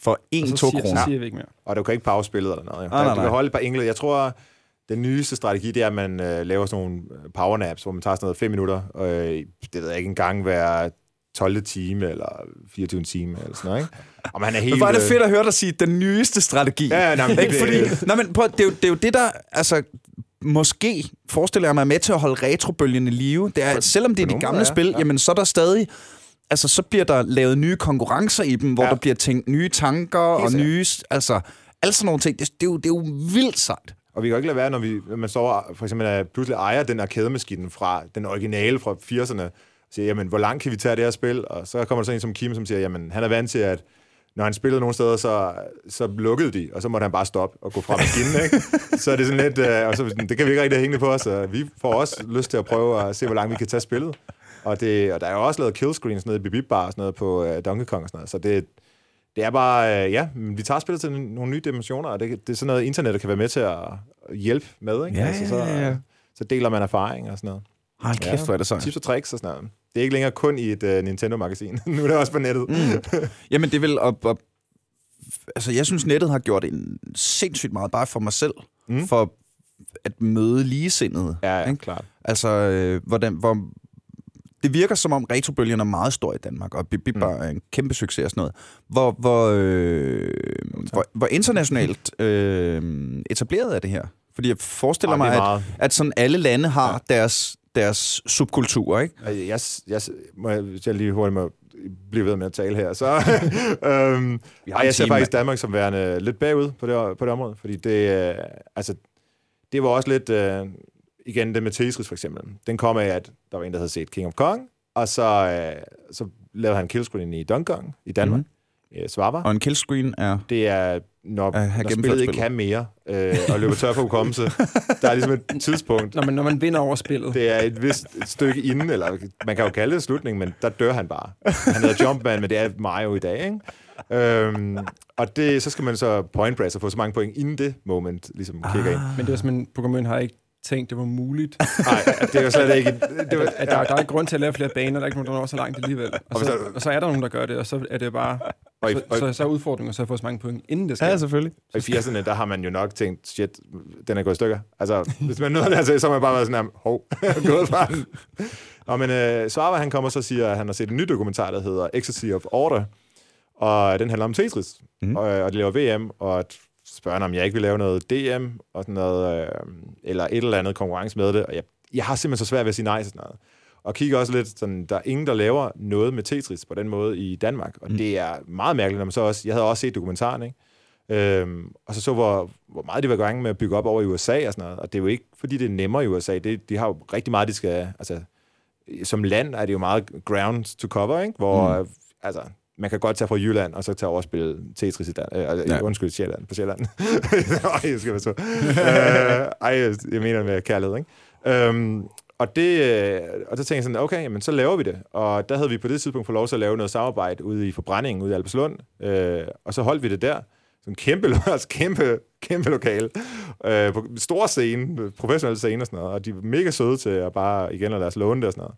For Og 1-2 så siger, kroner. Så siger vi ikke mere. Og du kan ikke pause spillet eller noget. Jo. Nej, nej, Du kan holde et par enkelte. Jeg tror, den nyeste strategi, det er, at man øh, laver sådan nogle øh, powernaps, hvor man tager sådan noget 5 minutter, og øh, det ved jeg ikke engang hver 12. time, eller 24. time, eller sådan noget, ikke? Og man er helt... Men hvor er det øh, fedt at høre dig sige, den nyeste strategi. Ja, ja, nej, men ikke? det- Fordi, nej, men prøv, det, er jo, det er jo det, der... Altså, måske forestiller jeg mig er med til at holde retrobølgen i live. Det er, På- selvom det er de gamle måder, spil, ja. Ja. jamen så er der stadig... Altså, så bliver der lavet nye konkurrencer i dem, hvor Ja. der bliver tænkt nye tanker og sikkert. nye... Altså, alle sådan nogle ting. Det, det, er, jo, det er jo vildt sejt. Og vi kan jo ikke lade være, når, vi, man så for eksempel er, pludselig ejer den arcade-maskine fra den originale fra 80'erne, og siger, jamen, hvor langt kan vi tage det her spil? Og så kommer der sådan en som Kim, som siger, jamen, han er vant til, at når han spillede nogle steder, så, så lukkede de, og så måtte han bare stoppe og gå fra maskinen, ikke? Så er det sådan lidt, øh, og så, det kan vi ikke rigtig have hængende på os, og vi får også lyst til at prøve at se, hvor langt vi kan tage spillet. Og, det, og der er jo også lavet killscreens nede i Bibib Bar og sådan noget på øh, Donkey Kong og sådan noget, så det, det er bare, øh, ja, vi tager spillet til nogle nye dimensioner, og det, det er sådan noget, internettet kan være med til at hjælpe med, ikke? Altså, Ja, så, ja, ja. så deler man erfaring og sådan noget. Hold kæft, hvor er det sejt. Tips og tricks og sådan noget. Det er ikke længere kun i et uh, Nintendo-magasin. nu er det også på nettet. Mm. Jamen, det vel... Op, op, altså, jeg synes, nettet har gjort en sindssygt meget bare for mig selv. Mm. For at møde ligesindede. Ja, ja, Ikke? klart. Altså, øh, hvordan, hvor, det virker som om retrobølgen er meget stor i Danmark, og Bip Bip Mm. Er en kæmpe succes og sådan noget. Hvor, hvor, øh, hvor, hvor internationalt øh, etableret er det her? Fordi jeg forestiller det mig, at, at sådan alle lande har ja. deres, deres subkultur, ikke? Jeg, jeg, må jeg, hvis jeg lige hurtigt må blive ved med at tale her, så... øhm, Vi ej, jeg ser faktisk Danmark som værende lidt bagud på det, på det område, fordi det, øh, altså, det var også lidt... Øh, igen, det med Tetris for eksempel. Den kom af, at der var en, der havde set King of Kong, og så, øh, så lavede han killscreen i Donkey Kong i Danmark. Mm-hmm. Øh. Og en killscreen er... det er, når, At have når spillet ikke kan mere, øh, og løber tør for hukommelse. der er ligesom et tidspunkt. Når man, når man vinder over spillet. Det er et vist et stykke inden, eller man kan jo kalde det slutning, men der dør han bare. Han hedder Jumpman, men det er Mario i dag, ikke? Øhm, og det, så skal man så point press og få så mange point, inden det moment ligesom kigger ind. Men det var simpelthen, Pokémon har ikke tænkt, det var muligt. Nej, det er jo slet ikke... Det var, At der, der er ikke grund til at lave flere baner, der er ikke nogen, der når så langt alligevel. Og Og så, og så er der nogen, der gør det, og så er det bare... og, i, Så, og, så, så er udfordringen så at få så mange point, inden det sker. Ja, selvfølgelig. og i 80'erne, der har man jo nok tænkt, shit, den er gået i stykker. Altså, hvis man nåede dertil, så har man bare været sådan her, hov, gået fra den. Nå, men øh, Svarva, han kommer så og siger, at han har set en ny dokumentar, der hedder Ecstasy of Order, og den handler om Tetris, mm. og, og de laver VM, og at spørger han, om jeg ikke vil lave noget DM, og sådan noget, øh, eller et eller andet konkurrence med det, og jeg, jeg har simpelthen så svært ved at sige nej til sådan noget. Og kigger også lidt, sådan, der er ingen, der laver noget med Tetris på den måde i Danmark, og mm. det er meget mærkeligt, når man så også, jeg havde også set dokumentaren, ikke? Øhm, og så så, hvor, hvor meget de var i gang med at bygge op over i USA og sådan noget. Og det er jo ikke, fordi det er nemmere i USA. Det, de har jo rigtig meget, de skal... Altså, som land er det jo meget ground to cover, ikke? Hvor, mm. altså, man kan godt tage fra Jylland, og så tage over og spille Tetris i Danmark. Øh, Ja. Undskyld, Sjælland, på Sjælland. Ej, jeg skal være så. øh, ej, jeg mener med kærlighed, ikke? Øhm, og, det, øh, og så tænkte jeg sådan, okay, jamen, så laver vi det. Og der havde vi på det tidspunkt fået lov til at lave noget samarbejde ude i forbrændingen ude i Albertslund. Øh, og så holdt vi det der. Sådan en kæmpe, altså kæmpe, kæmpe lokale. Øh, på en stor scene, professionelle scene og sådan noget. Og de var mega søde til at bare igen at lade os låne det og sådan noget.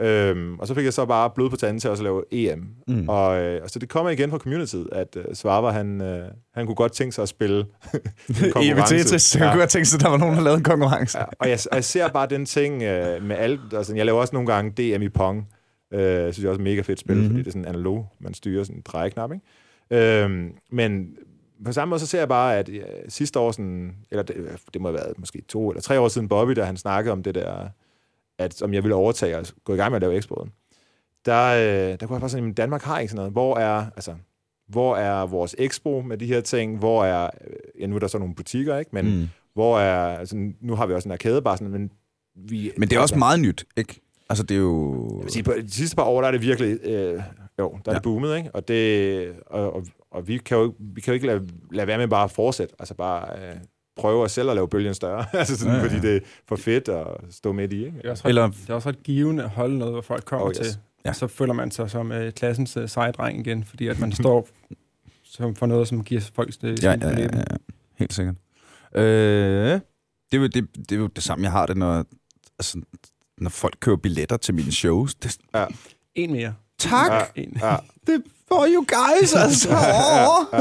Øhm, og så fik jeg så bare blod på tanden til også at lave EM. Mm. Og, øh, og så det kommer igen fra communityet, at øh, Svarva, han, øh, han kunne godt tænke sig at spille en konkurrence. Tetris, så jeg kunne godt tænke sig, at der var nogen, der lavede en konkurrence. Ja, og jeg, og jeg ser bare den ting øh, med alt. Altså, jeg laver også nogle gange DM i Pong. Øh, jeg synes jeg også er mega fedt spil, mm-hmm. fordi det er sådan analog. Man styrer sådan en drejeknap, ikke? Øhm, men på samme måde, så ser jeg bare, at ja, sidste år, sådan, eller det, det må have været måske to eller tre år siden Bobby, da han snakkede om det der, at om jeg ville overtage og gå i gang med at lave eksporten. Der, øh, der kunne jeg bare sådan, at Danmark har ikke sådan noget. Hvor er, altså, hvor er vores expo med de her ting? Hvor er, øh, ja, nu er der så nogle butikker, ikke? Men Mm. hvor er, altså, nu har vi også en arcade bare sådan, men vi... Men det er også altså, meget nyt, ikke? Altså, det er jo... Jeg vil sige, på de sidste par år, der er det virkelig øh, Jo, der er Ja. det boomet, ikke? Og, det, og, og, og vi kan jo, vi kan jo ikke lade, lade være med bare at fortsætte. Altså bare øh, prøve os selv at lave bølgen større. altså sådan, Ja, ja, ja. ja. fordi det er for fedt at stå midt i, ikke? Det er også ret, Eller- det er også ret givende at holde noget, hvor folk kommer Oh, yes. til. Ja. Ja. Så føler man sig som øh, klassens øh, seje dreng igen, fordi at man står som for noget, som giver folk det Ja, ja, ja, ja, helt sikkert. Øh, det, er jo, det, det er jo det samme, jeg har det, når, altså, når folk køber billetter til mine shows. Det, En mere. tak! Ja. En. Ja. Det for you guys, altså. Åh.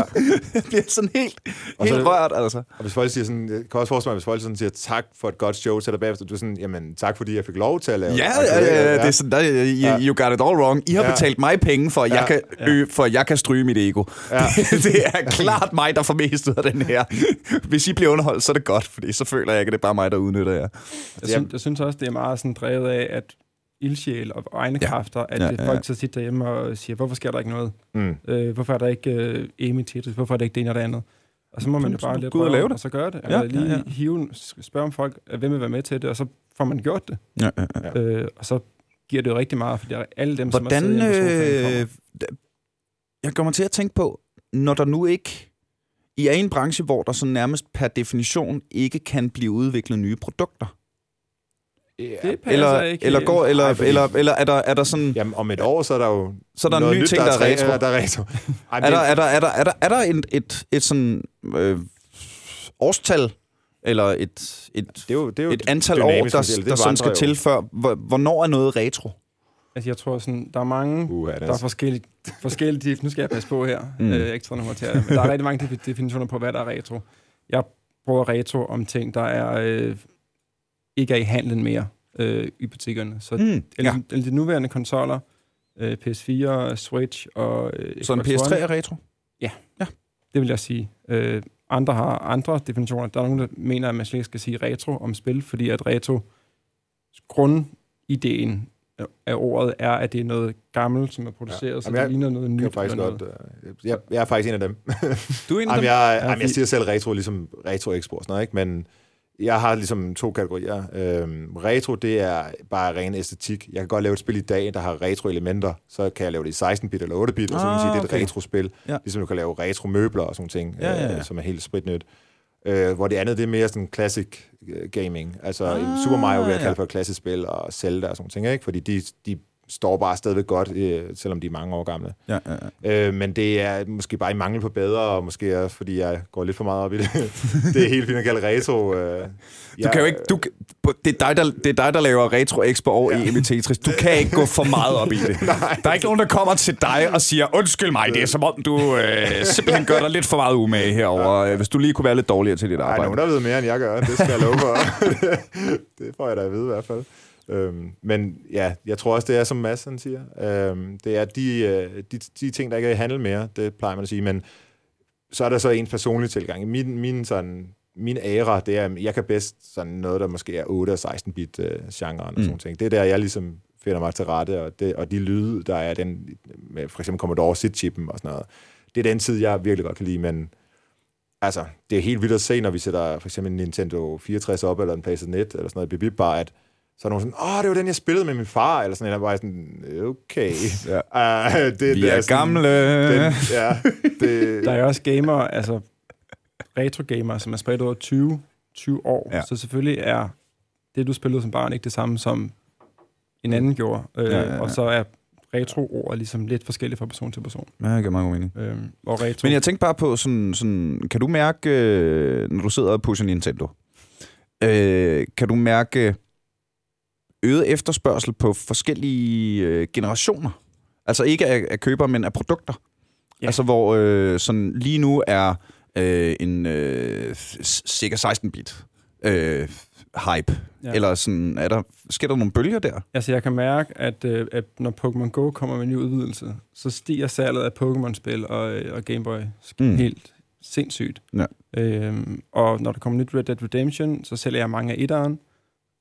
Jeg bliver sådan helt, Og så- helt rørt, altså. Og hvis folk siger sådan, jeg kan også forestille mig, hvis folk sådan siger tak for et godt show til dig bagefter, du er sådan, jamen tak fordi jeg fik lov til at lave Ja, det. ja, Altså, ja, det er sådan, der, you, Ja. you got it all wrong. I har Ja. betalt mig penge, for at, jeg Ja. kan, ø, for at jeg kan stryge mit ego. Ja. Det, det er klart mig, der får mest ud af den her. Hvis I bliver underholdt, så er det godt, fordi så føler jeg ikke, at det er bare mig, der udnytter jer. Jeg, synes, jeg synes også, det er meget sådan drevet af, at ildsjæl og egne Ja. kræfter, at Ja, ja, ja, ja. folk så sitter derhjemme og siger, hvorfor sker der ikke noget? Mm. Øh, hvorfor er der ikke øh, Amy Tetris? Hvorfor er det ikke det ene og det andet? Og så må man jo bare lidt ud og lave det. og så gøre det. Ja, Ja, lige ja, ja. hive, spørge om folk, øh, hvem vil være med til det, og så får man gjort det. Ja, ja, ja. Øh, og så giver det jo rigtig meget, fordi alle dem, Hvordan... som har siddet sofaen, Øh, jeg kommer til at tænke på, når der nu ikke... I er i en branche, hvor der så nærmest per definition ikke kan blive udviklet nye produkter. Ja. Det passer Eller, ikke eller, går, eller, Nej, fordi- eller, eller er, der, er der sådan... Jamen, om et år, så er der jo Så er der en ny nyt, ting, der er retro. Der er retro. Ej, Er der, er der, er der, er der, er der et, et, et sådan øh, årstal, eller et, et, det er jo, det er jo et antal år, der, det der sådan skal til før? Hvor- Hvornår er noget retro? Altså, jeg tror sådan, der er mange, Uha, det der er er, forskellige, forskellige nu skal jeg passe på her, Mm. øh, er trænet mig til det, men der er rigtig mange defi- definitioner på, hvad der er retro. Jeg bruger retro om ting, der er øh, ikke er i handlen mere øh, i butikkerne. Så Mm, eller, ja. eller de nuværende konsoller, øh, PS4, Switch og øh, Så en Xbox PS3 One, er retro? det vil jeg sige. Øh, andre har andre definitioner. Der er nogen, der mener, at man slet ikke skal sige retro om spil, fordi at retro, grundideen af ordet er, at det er noget gammelt, som er produceret, Ja. ja. så Jamen, det jeg ligner noget nyt. jeg faktisk eller godt... noget. øh, Jeg, jeg er faktisk en af dem. Du er en af Jamen, dem? jeg, Ja, jamen, jeg siger selv retro, ligesom retro-eksport noget, ikke? Men jeg har ligesom to kategorier. Øhm, retro, det er bare ren æstetik. Jeg kan godt lave et spil i dag, der har retro-elementer. Så kan jeg lave det i 16-bit eller 8-bit, og så kan man Ah, sige, det er et okay. retro-spil. Ja. Ligesom du kan lave retro-møbler og sådan ting, Ja, ja, ja. Øh, som er helt spritnyt. Øh, hvor det andet, det er mere sådan classic øh, gaming. Altså Ah, ah, Super Mario vil jeg ja. kalde for et klassisk spil, og Zelda og sådan ting, ikke? Fordi de, de står bare stadigvæk godt, øh, selvom de er mange år gamle. Ja, ja, ja. Øh, men det er måske bare i mangel på bedre, og måske også fordi jeg går lidt for meget op i det. det er helt fint at kalde retro. Øh, Du kan jo ikke... Du, det, er dig, der, det er dig, der laver Retro Expo og ja. EM i Tetris. Du kan ikke gå for meget op i det. Der er ikke nogen, der kommer til dig og siger, undskyld mig, det er som om, du øh, simpelthen gør dig lidt for meget umage herover. Ja. Hvis du lige kunne være lidt dårligere til dit Der er arbejde. nogen, der ved mere, end jeg gør. Det skal jeg love for. det får jeg da at vide i hvert fald. Øhm, men ja, jeg tror også, det er som Mads han siger. Øhm, det er de, øh, de, de ting, der ikke er i handel mere, det plejer man at sige. Men så er der så ens personlige tilgang. Min, min, sådan, min æra, det er, jeg kan bedst sådan noget, der måske er 8 og 16-bit øh, genren og sådan Mm. ting. Det er der, jeg ligesom finder mig til rette, og, det, og de lyde, der er den, med for eksempel Commodore SID-chippen og sådan noget, det er den tid, jeg virkelig godt kan lide, men altså, det er helt vildt at se, når vi sætter for eksempel en Nintendo 64 op, eller en PlayStation 1, eller sådan noget, bip, bare at så er nogen sådan, åh, det var den, jeg spillede med min far, eller sådan, eller bare sådan, okay. Ja. Uh, det, Vi det er sådan- gamle. Den, ja, det, Der er også gamer, altså retro-gamer, som er spredt over 20, 20 år. Ja. Så selvfølgelig er det, du spillede som barn, ikke det samme, som en anden gjorde. Øh, Ja, ja, ja. Og så er retro-ord ligesom lidt forskellige fra person til person. Ja, det giver meget god mening. Øh, og retro... Men jeg tænker bare på sådan, sådan kan du mærke, øh, når du sidder og pusher Nintendo, øh, kan du mærke øget efterspørgsel på forskellige øh, generationer? Altså ikke af, af køber, men af produkter. Ja. Altså hvor øh, sådan lige nu er øh, en øh, cirka 16-bit øh, hype. Ja. Eller sådan, er der, sker der nogle bølger der? Altså, jeg kan mærke, at, øh, at når Pokémon Go kommer med en ny udvidelse, så stiger salget af Pokémon-spil og, øh, og Game Boy Mm. mm. helt sindssygt. Ja. Øhm, og når der kommer nyt Red Dead Redemption, så sælger jeg mange af etteren.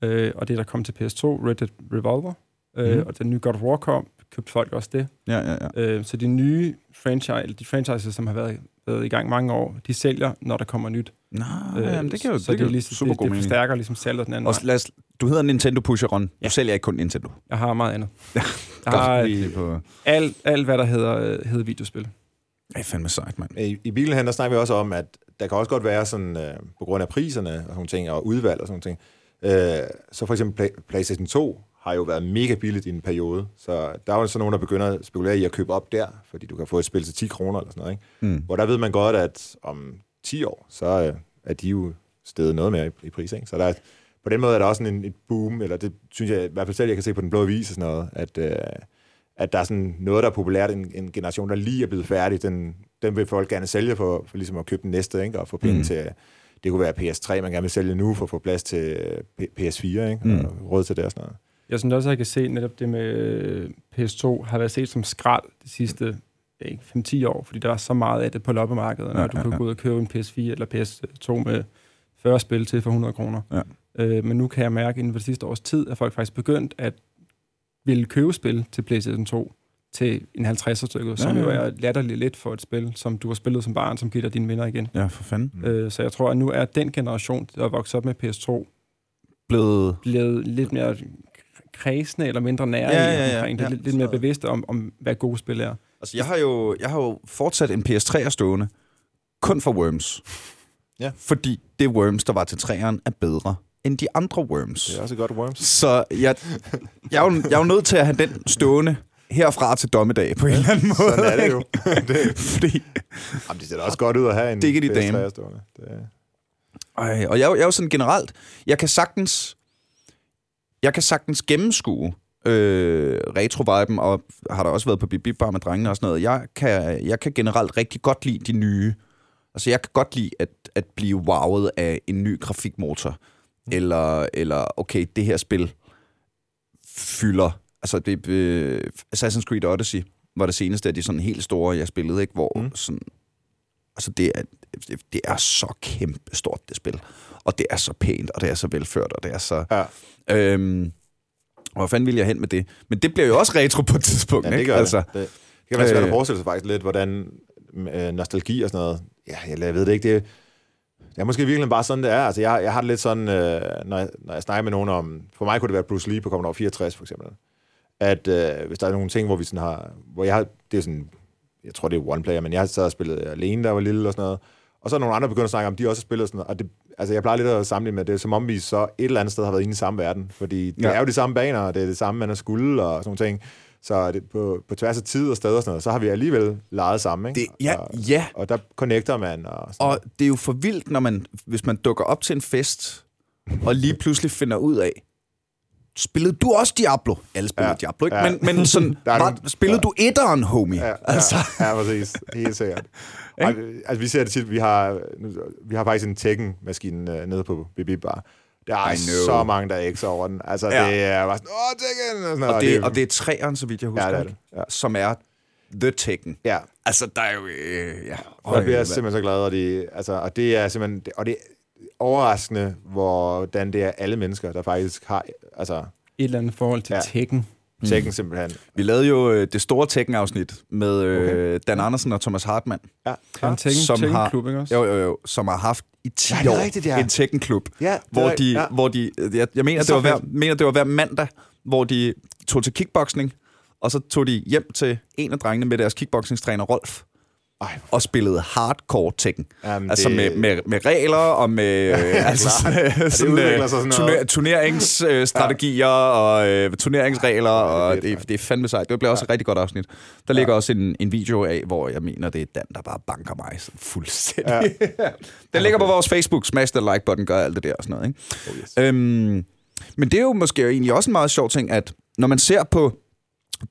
Øh, og det, der kom til PS2, Red Dead Revolver, øh, Mhm. og den nye God of War kom, købte folk også det. Ja, ja, ja. Øh, så de nye franchise, eller de franchises, som har været, været i gang mange år, de sælger, når der kommer nyt. Nå, Øh, jamen, det kan jo, så det jo ligesom, super det, det forstærker ligesom salget den anden Og lad os, du hedder Nintendo Pusher Ron. Du Ja. sælger ikke kun Nintendo. Jeg har meget andet. Jeg har Lige på... alt, alt hvad der hedder, øh, hedder videospil. Ej, fandme sejt, mand. I, i bilen her, der snakker vi også om, at der kan også godt være sådan, øh, på grund af priserne og sådan ting, og udvalg og sådan ting. Øh, så for eksempel Play, PlayStation 2 har jo været mega billigt i en periode, så der er jo sådan nogen, der begynder at spekulere i at købe op der, fordi du kan få et spil til 10 kroner eller sådan noget. Ikke? Mm. Hvor der ved man godt, at om 10 år, så øh, er de jo stedet noget mere i, i pris. Ikke? Så der er, på den måde er der også sådan en, et boom, eller det synes jeg i hvert fald selv, jeg kan se på den blå avis og sådan noget, at, øh, at der er sådan noget, der er populært, en, en generation, der lige er blevet færdig, den, den vil folk gerne sælge for, for ligesom at købe den næste, ikke? og få penge mm. til, det kunne være PS3, man gerne vil sælge nu, for at få plads til øh, P- PS4, ikke? Mm. og råd til det og sådan noget. Jeg synes også, at jeg kan se netop det med øh, PS2 har været set som skrald de sidste ikke, 5-10 år, fordi der er så meget af det på loppemarkedet, Ja, ja, du ja, kan ja. gå ud og købe en PS4 eller PS2 med 40 spil til for 100 kroner. Ja. Øh, men nu kan jeg mærke inden for det sidste års tid, at folk faktisk begyndt at ville købe spil til PlayStation 2 til en 50'er stykke, ja, som jo er latterligt lidt for et spil, som du har spillet som barn, som giver dig dine venner igen. Ja, for fanden. Mm. Øh, så jeg tror, at nu er den generation, der er vokset op med PS2, Blevet... blevet lidt mere kredsende eller mindre nære Ja, ja, ja, omkring det. ja. Lidt, lidt mere bevidste om, om, hvad gode spil er. Altså, jeg har jo, jeg har jo fortsat en PS3 stående, kun for Worms. Ja. Fordi det Worms, der var til træeren, er bedre end de andre Worms. Det er også godt Worms. Så jeg, jeg, er jo, jeg er jo nødt til at have den stående herfra til dommedag på en eller anden måde. Sådan er det jo. det, Fordi, jamen, det ser da også godt ud at have en Diggity PS3 dame. stående. Det, ej, og jeg, er jeg er jo sådan generelt, jeg kan sagtens, jeg kan sagtens gennemskue øh, retro-viben, og har der også været på Bip Bar med drengene og sådan noget. Jeg kan, jeg kan generelt rigtig godt lide de nye. Altså, jeg kan godt lide at, at blive wowet af en ny grafikmotor. Mm. Eller, eller, okay, det her spil fylder... Altså, det, øh, Assassin's Creed Odyssey var det seneste af de sådan helt store, jeg spillede, ikke? Hvor Mm. sådan... Altså, det er, det, det er så kæmpe stort, det spil. Og det er så pænt, og det er så velført, og det er så... ja. Øhm, hvor fanden vil jeg hen med det? Men det bliver jo også retro på et tidspunkt, Ja, det ikke? gør altså, det. det. Det kan være svært at Øh. forestille sig faktisk lidt, hvordan øh, nostalgi og sådan noget, ja, jeg, jeg ved det ikke, det, det er måske virkelig bare sådan, det er. Altså, jeg, jeg har det lidt sådan, øh, når, jeg, når jeg snakker med nogen om, for mig kunne det være Bruce Lee på Commodore 64 for eksempel, at øh, hvis der er nogle ting, hvor vi sådan har, hvor jeg har, det er sådan, jeg tror det er one player, men jeg har så spillet alene, der var lille og sådan noget, og så er nogle andre begynder at snakke om, de også har spillet sådan noget, og det, altså jeg plejer lidt at sammenligne med det, er som om vi så et eller andet sted har været inde i samme verden, fordi det Ja. er jo de samme baner, og det er det samme, man har skulle og sådan ting, så det, på, på tværs af tid og sted og sådan noget, så har vi alligevel leget sammen, ikke? det, ja, og, ja, og der connecter man. Og, sådan og det er jo for vildt, når man, hvis man dukker op til en fest, og lige pludselig finder ud af, spillede du også Diablo? Alle spillede ja, Ja, Diablo, ikke? ja. Men, men sådan, Der var, nogle- spillede ja. du etteren, homie? Ja, altså, ja, ja, præcis. Helt sikkert. Ej, altså, vi ser det tit, vi har, vi har faktisk en Tekken-maskine øh, nede på BB Bar. Der er så mange, der er over den. Altså, Ja. ja. det er bare sådan, åh, Tekken! Og, sådan, og, det, og det er træeren, så vidt jeg husker, Ja, det er ikke? det. Ja. som er The Tekken. Ja, Altså, der er jo... Øh, ja. og jeg bliver simpelthen så glad, og det, altså, og det er simpelthen, og det er overraskende, hvordan det er alle mennesker, der faktisk har, altså, Et eller andet forhold til Ja. Tekken. Tekken simpelthen. Vi lavede jo øh, det store Tekken-afsnit med øh, Dan Andersen og Thomas Hartmann, Ja, Ja, en ja. Tekken, Som Tekken har- klub, ikke også? jo, jo, jo, som har haft i 10 Ja, det er år rigtigt, ja. en Tekken-klub, ja hvor det er- de, ja. hvor de jeg, jeg mener, det Så var hver, mener, det var hver mandag, hvor de tog til kickboxing, og så tog de hjem til en af drengene med deres kickboxingstræner Rolf, Ej, og spillede hardcore Tekken. Jamen, altså det- med, med, med regler og med øh, altså, sådan, sådan, udvikler øh, sig sådan turner, noget. turneringsstrategier og øh, turneringsregler, Ja, og det er det, det er fandme sejt. Det bliver også et rigtig godt afsnit. Der ligger også en, en video af, hvor jeg mener, det er Dan, der bare banker mig sådan fuldstændig. Ja. Den ligger på vores Facebook. Smash the like button, gør alt det der og sådan noget. Ikke? Oh, yes. Øhm, men det er jo måske egentlig også en meget sjov ting, at når man ser på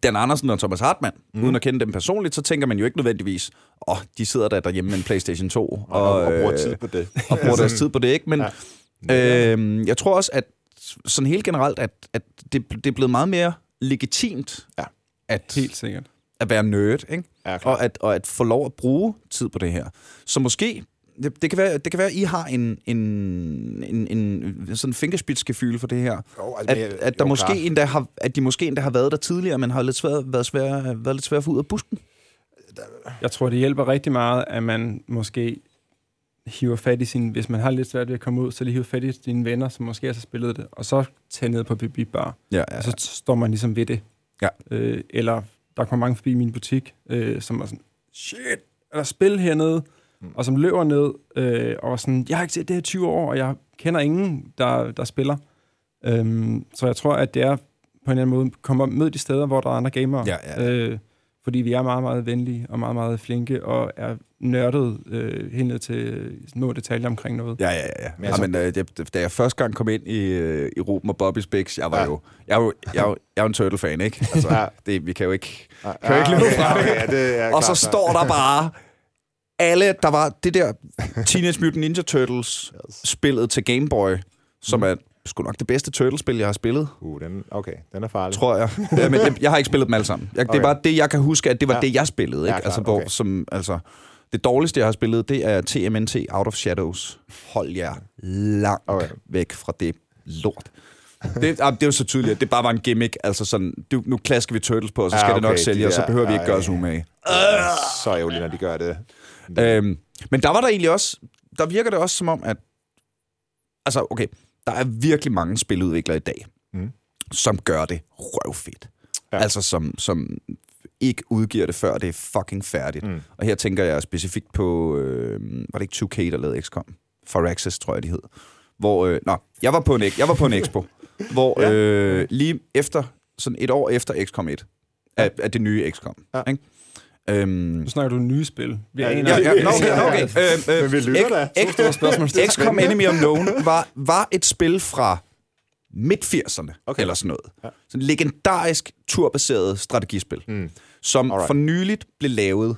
Dan Andersen og Thomas Hartmann, mm. uden at kende dem personligt, så tænker man jo ikke nødvendigvis, åh, oh, de sidder der derhjemme med en Playstation 2 og, og, og, bruger øh, tid på det. og bruger deres tid på det, ikke? Men Ja. øhm, jeg tror også, at sådan helt generelt, at, at det, det er blevet meget mere legitimt Ja. Helt sikkert. at være nerd, ikke? Ja, og, at, og at få lov at bruge tid på det her. Så måske, det, det, kan, være, det kan være, at I har en, en, en, en sådan fingerspidsgefyl for det her. Jo, altså, At, jeg- at, der jo, måske endda har, at de måske endda har været der tidligere, men har lidt svært, været, svært, været lidt svært at få ud af busken. Jeg tror, det hjælper rigtig meget, at man måske hiver fat i sin... Hvis man har lidt svært ved at komme ud, så lige hiver fat i sine venner, som måske også har spillet det, og så tage ned på BB Bar. Ja, Og så står man ligesom ved det. Ja. Øh, eller der kommer mange forbi min butik, øh, som er sådan, shit, er der spil hernede? Mm. Og som løber ned, øh, og sådan, jeg har ikke set det her i 20 år, og jeg kender ingen, der, der spiller. Øhm, så jeg tror, at det er på en eller anden måde, kommer mød de steder, hvor der er andre gamere. Ja, ja, ja. Øh, fordi vi er meget, meget venlige og meget, meget flinke og er nørdet øh, helt ned til små detaljer omkring noget. Ja, ja, ja. ja. Men altså- men, øh, det, da jeg første gang kom ind i, øh, i Ruben og Bobby's Bix, jeg var Ja. jo... Jeg er jo, jeg jo, jeg er en Turtle-fan, ikke? Altså, Ja. det, vi kan jo ikke... Ja, Kan jo ikke løbe fra det. Ja, det er Og så klart, står der bare... Alle, der var det der Teenage Mutant Ninja Turtles spillet til Game Boy, som er sgu nok det bedste Turtles-spil, jeg har spillet, Uh, den, okay, den er farlig. tror jeg. ja, men det, jeg har ikke spillet dem alle sammen. Jeg, Det er Okay. bare det, jeg kan huske, at det var Ja. ja. det, jeg spillede. Ikke? Ja, altså, hvor, okay. som, altså, det dårligste, jeg har spillet, det er TMNT Out of Shadows. Hold jer langt Okay. okay. væk fra det lort. Det, ah, det er jo så tydeligt, at det bare var en gimmick. Altså sådan, du, nu klasker vi Turtles på, og så Ja, skal det nok okay, de sælge, og så der- behøver vi ja, ikke gøre ja. os umage. Så ærgerligt, når de gør det. Øhm, men der var der egentlig også, der virker det også som om, at, altså okay, der er virkelig mange spiludviklere i dag, Mm. som gør det røvfedt. Ja. Altså som, som ikke udgiver det, før det er fucking færdigt. Mm. Og her tænker jeg specifikt på, øh, var det ikke 2K, der lavede XCOM? Firaxis, tror jeg, de hed. Hvor, øh, nå, jeg var på en, jeg var på en expo, hvor Ja. øh, lige efter, sådan et år efter XCOM 1, af, af det nye XCOM, Ja. ikke? Øhm, Nu snakker du nye spil. Vi Ja, aner Ja, ja, okay, Ja, ja. okay. Øh, øh, Men vi lytter da. XCOM Enemy Unknown var, var et spil fra midt-80'erne, Okay. okay. eller sådan noget. Ja. Ja. Sådan et legendarisk turbaseret strategispil, Mm. som Alright. for nyligt blev lavet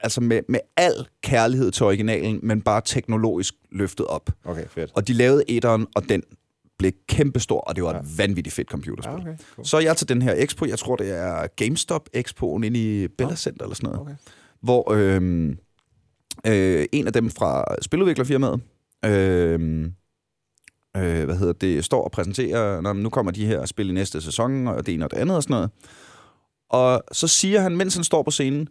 altså med, med al kærlighed til originalen, men bare teknologisk løftet op. Okay, fedt. Og de lavede etteren, og den blev kæmpestor, og det var et vanvittigt fedt computerspil. Ja, okay, cool. Så jeg til den her expo, jeg tror det er GameStop Expoen inde i Bella Center eller sådan noget, Okay. hvor øhm, øh, en af dem fra spiludviklerfirmaet, øhm, øh, hvad hedder det, står og præsenterer, når nu kommer de her spil i næste sæson, og det ene og det andet og sådan noget. Og så siger han, mens han står på scenen,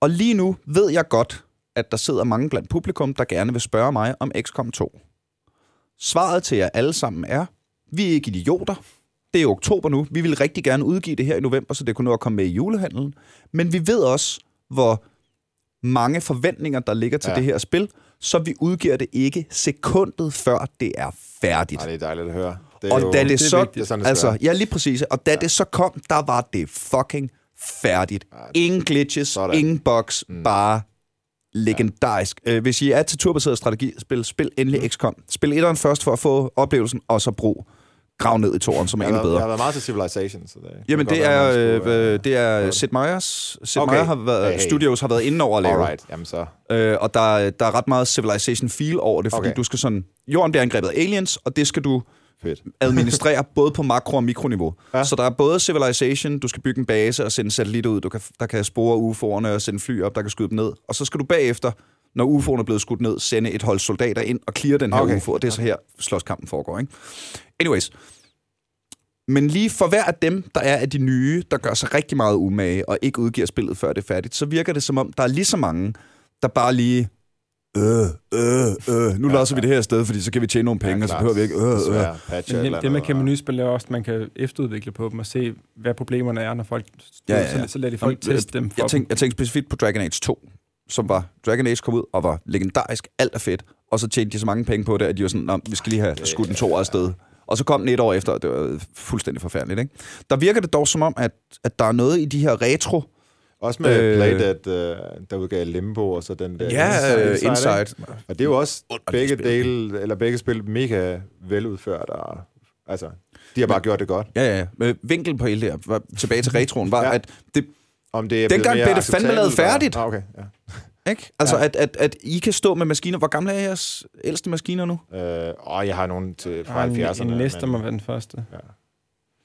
og lige nu ved jeg godt, at der sidder mange blandt publikum, der gerne vil spørge mig om XCOM 2. Svaret til jer alle sammen er, vi er ikke idioter. Det er oktober nu. Vi vil rigtig gerne udgive det her i november, så det kunne nå at komme med i julehandlen. Men vi ved også, hvor mange forventninger, der ligger til Ja. det her spil, så vi udgiver det ikke sekundet før det er færdigt. Ej, det er dejligt at høre. Det er Og jo, da det, er så... vigtigt. Det sådan, det altså, ja, lige præcis. Og da ja. det så kom, der var det fucking færdigt. Ingen glitches, Sådan. ingen bugs, mm. bare legendarisk. Ja. Hvis I er til turbaseret strategispil, spil endelig Mm. XCOM. Spil etteren først for at få oplevelsen, og så brug grav ned i toren, som er endnu bedre. jeg har været meget til Civilization, så det Jamen, kunne det godt er, være, skulle, øh, øh, det er det. Sid Meier's. Sid Okay. Meier har været, Hey, hey. Studios har været inde over at lave. Alright, jamen så. Øh, og der, der er ret meget Civilization feel over det, fordi okay. du skal sådan... Jorden bliver angrebet af aliens, og det skal du Fedt. administrere både på makro- og mikroniveau. Ja. Så der er både Civilization, du skal bygge en base og sende satellitter ud, du kan, der kan spore UFO'erne og sende fly op, der kan skyde dem ned. Og så skal du bagefter, når UFO'erne er blevet skudt ned, sende et hold soldater ind og clear den her okay. UFO, og det er så her slåskampen foregår. Ikke? Anyways. Men lige for hver af dem, der er af de nye, der gør sig rigtig meget umage og ikke udgiver spillet, før det er færdigt, så virker det som om, der er lige så mange, der bare lige øh, øh, øh, nu låser vi det her sted, fordi så kan vi tjene nogle penge, ja, og så behøver vi ikke øh, øh. Desværre, patch Men det, det man noget, kan med og- nye spil er også, at man kan efterudvikle på dem og se, hvad problemerne er, når folk... Ja, ja, ja. Så, så lader de folk Jamen, teste dem for Jeg tænkte, jeg tænkte specifikt på Dragon Age 2, som var... Dragon Age kom ud og var legendarisk. Alt er fedt. Og så tjente de så mange penge på det, at de var sådan, "Nå, vi skal lige have skudt en to afsted. Og så kom den et år efter, og det var fuldstændig forfærdeligt. Ikke? Der virker det dog som om, at, at der er noget i de her retro... Også med øh, Øh, Playdead, øh, der udgav Limbo, og så den der... Ja, øh, ikke? Inside. Og det er jo også Underligt begge spil. dele, eller begge spil mega veludført, og altså, de har bare gjort det godt. Ja, ja. Men Vinkel på hele det her, var, tilbage til retroen, var, Ja. at det, Om det er Dengang blev det fandme lavet færdigt. Ah, okay, ja. ikke? Altså, Ja. at, at, at I kan stå med maskiner. Hvor gamle er jeres ældste maskiner nu? Øh, og jeg har nogle til, fra Ah, en, 70'erne. en næste men- må være den første. Ja.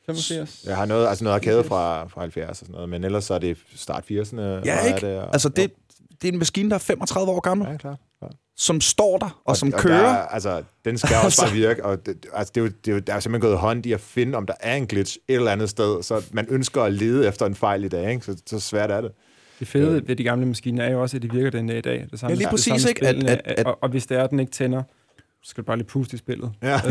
85? Jeg har noget, altså noget arcade fra, fra 70 og sådan noget, men ellers så er det start 80'erne. meget Ja, af ikke? Det, og, Altså, det, det er en maskine, der er 35 år gammel, Ja, klart. klart. som står der, og som og kører. Der, er- altså, den skal også bare virke, og det, altså, det er jo, det er jo, der er simpelthen gået hånd i at finde, om der er en glitch et eller andet sted, så man ønsker at lede efter en fejl i dag, ikke? Så, så svært er det. Det fede ved de gamle maskiner er jo også, at de virker den dag i dag. Det samme, Ja, lige det præcis, samme ikke? At- spillene, at- at- og, og hvis det er, at den ikke tænder, så skal du bare lige puste i spillet. Ja. Øh,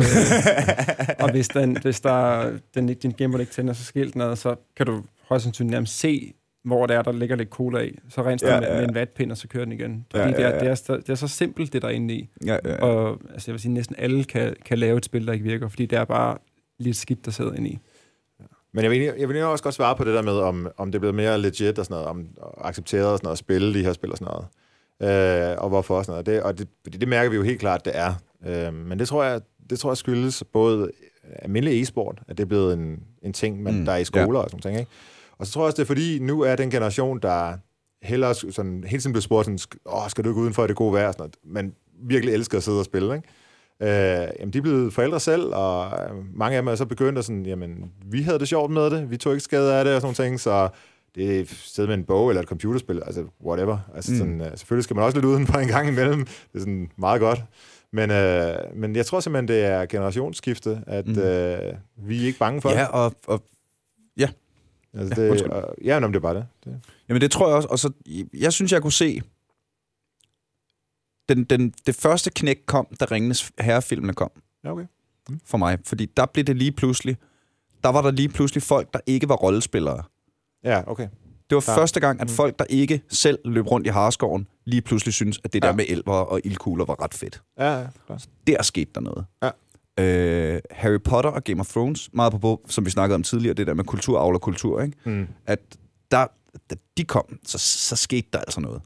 og hvis, den, hvis der, den, ikke- din Gameboy ikke tænder, så skilt den ad, så kan du højst sandsynligt nærmest se, hvor det er, der ligger lidt cola i. Så rens Ja, ja, med, ja, ja. med en vatpind, og så kører den igen. Fordi Ja, ja, ja, ja, ja. Det, er, det, er, det er så simpelt, det der er inde i. Ja, ja. Og altså, jeg vil sige, næsten alle kan, kan lave et spil, der ikke virker, fordi det er bare lidt skidt, der sidder inde i. Men jeg vil, jeg vil også godt svare på det der med, om, om det er blevet mere legit og sådan noget, om accepteret og sådan noget, at spille de her spil og sådan noget. Øh, og hvorfor og sådan noget. Det, og det, det mærker vi jo helt klart, det er. Øh, men det tror jeg, det tror jeg skyldes både almindelig e-sport, at det er blevet en, en ting, man, Mm, der er i skoler ja. og sådan ting, ikke? Og så tror jeg også, det er fordi, nu er den generation, der hellere sådan, hele tiden bliver spurgt sådan, Åh, skal du ikke udenfor i det gode vejr? Sådan noget. Men virkelig elsker at sidde og spille, ikke? Øh, jamen, de er blevet forældre selv, og øh, mange af dem er så begyndt at sådan, jamen, vi havde det sjovt med det, vi tog ikke skade af det, og sådan nogle ting, så det er stedet med en bog eller et computerspil, altså whatever. Altså, Mm. sådan, uh, selvfølgelig skal man også lidt udenfor en gang imellem, det er sådan meget godt. Men, øh, men jeg tror simpelthen, det er generationsskifte, at Mm. mm. øh, vi er ikke bange for ja, og, og Altså, Ja, det undskyld. og, ja, men det er bare det. det. Jamen det tror jeg også. Og så, jeg synes, jeg kunne se, den, den, det første knæk kom, da Ringenes Herrefilmene kom Ja, okay. for mig. Fordi der blev det lige pludselig, der var der lige pludselig folk, der ikke var rollespillere. Ja, okay. Det var Klart. første gang, at Mm. folk, der ikke selv løb rundt i Harskoven, lige pludselig synes, at det der Ja. med elver og ildkugler var ret fedt. Ja, ja, klart. Der skete der noget. Ja. Øh, Harry Potter og Game of Thrones, meget på, som vi snakkede om tidligere, det der med kultur, avler kultur, ikke? Mm. at der, da de kom, så, så skete der altså noget.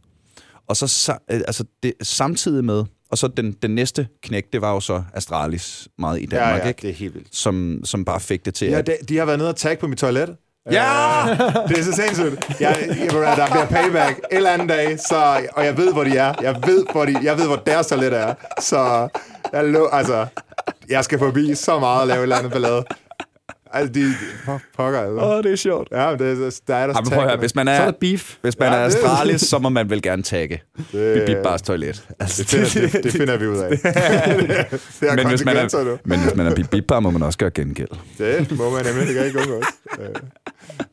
Og så, så øh, altså det, samtidig med, og så den, den næste knæk, det var jo så Astralis meget i Ja, Danmark, ja, ikke? det er helt vildt. Som, som bare fik det til Ja, at... de, de har været nede og tagge på mit toilet. Ja! Øh, det er så sindssygt. Jeg, jeg, jeg, der bliver payback en eller anden dag, så, og jeg ved, hvor de er. Jeg ved, hvor, de, jeg ved, hvor deres toilet er. Så jeg, lå, altså, jeg skal forbi så meget og lave et eller andet ballade. Altså, de... For pokker, altså. Åh, det er sjovt. Ja, men det er, der er der Ej, men prøv at høre, hvis man Så er er, der beef. hvis man Ja, er det- Astralis, så må man vel gerne tagge. det, Bip Bars toilet. Altså, det, finder, det, det finder vi ud af. det er men, hvis man konsekvenser nu. er, men hvis man er Bip Bar, må man også gøre gengæld. Det må man nemlig, det kan ikke undgås.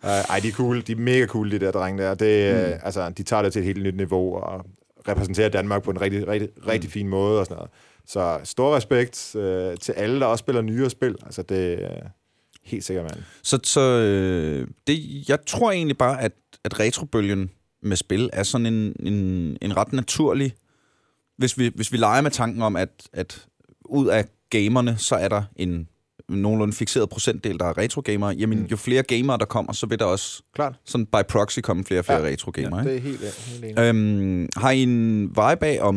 Øh, Ej, de er cool. De er mega cool, de der drenge der. Det, mm. altså, de tager det til et helt nyt niveau og repræsenterer Danmark på en rigtig, rigtig, rigtig fin måde og sådan noget. Så stor respekt øh, til alle, der også spiller nyere spil. Altså, det er helt sikkert, mand. Så, så øh, det, jeg tror egentlig bare, at, at retrobølgen med spil er sådan en, en, en ret naturlig... Hvis vi, hvis vi leger med tanken om, at, at ud af gamerne, så er der en nogenlunde fixeret procentdel, der er retrogamere, jamen Mm. jo flere gamere, der kommer, så vil der også Klart. sådan by proxy komme flere og flere Ja. retrogamere. Det Ja, er helt, helt enig. øhm, har I en vibe af, om,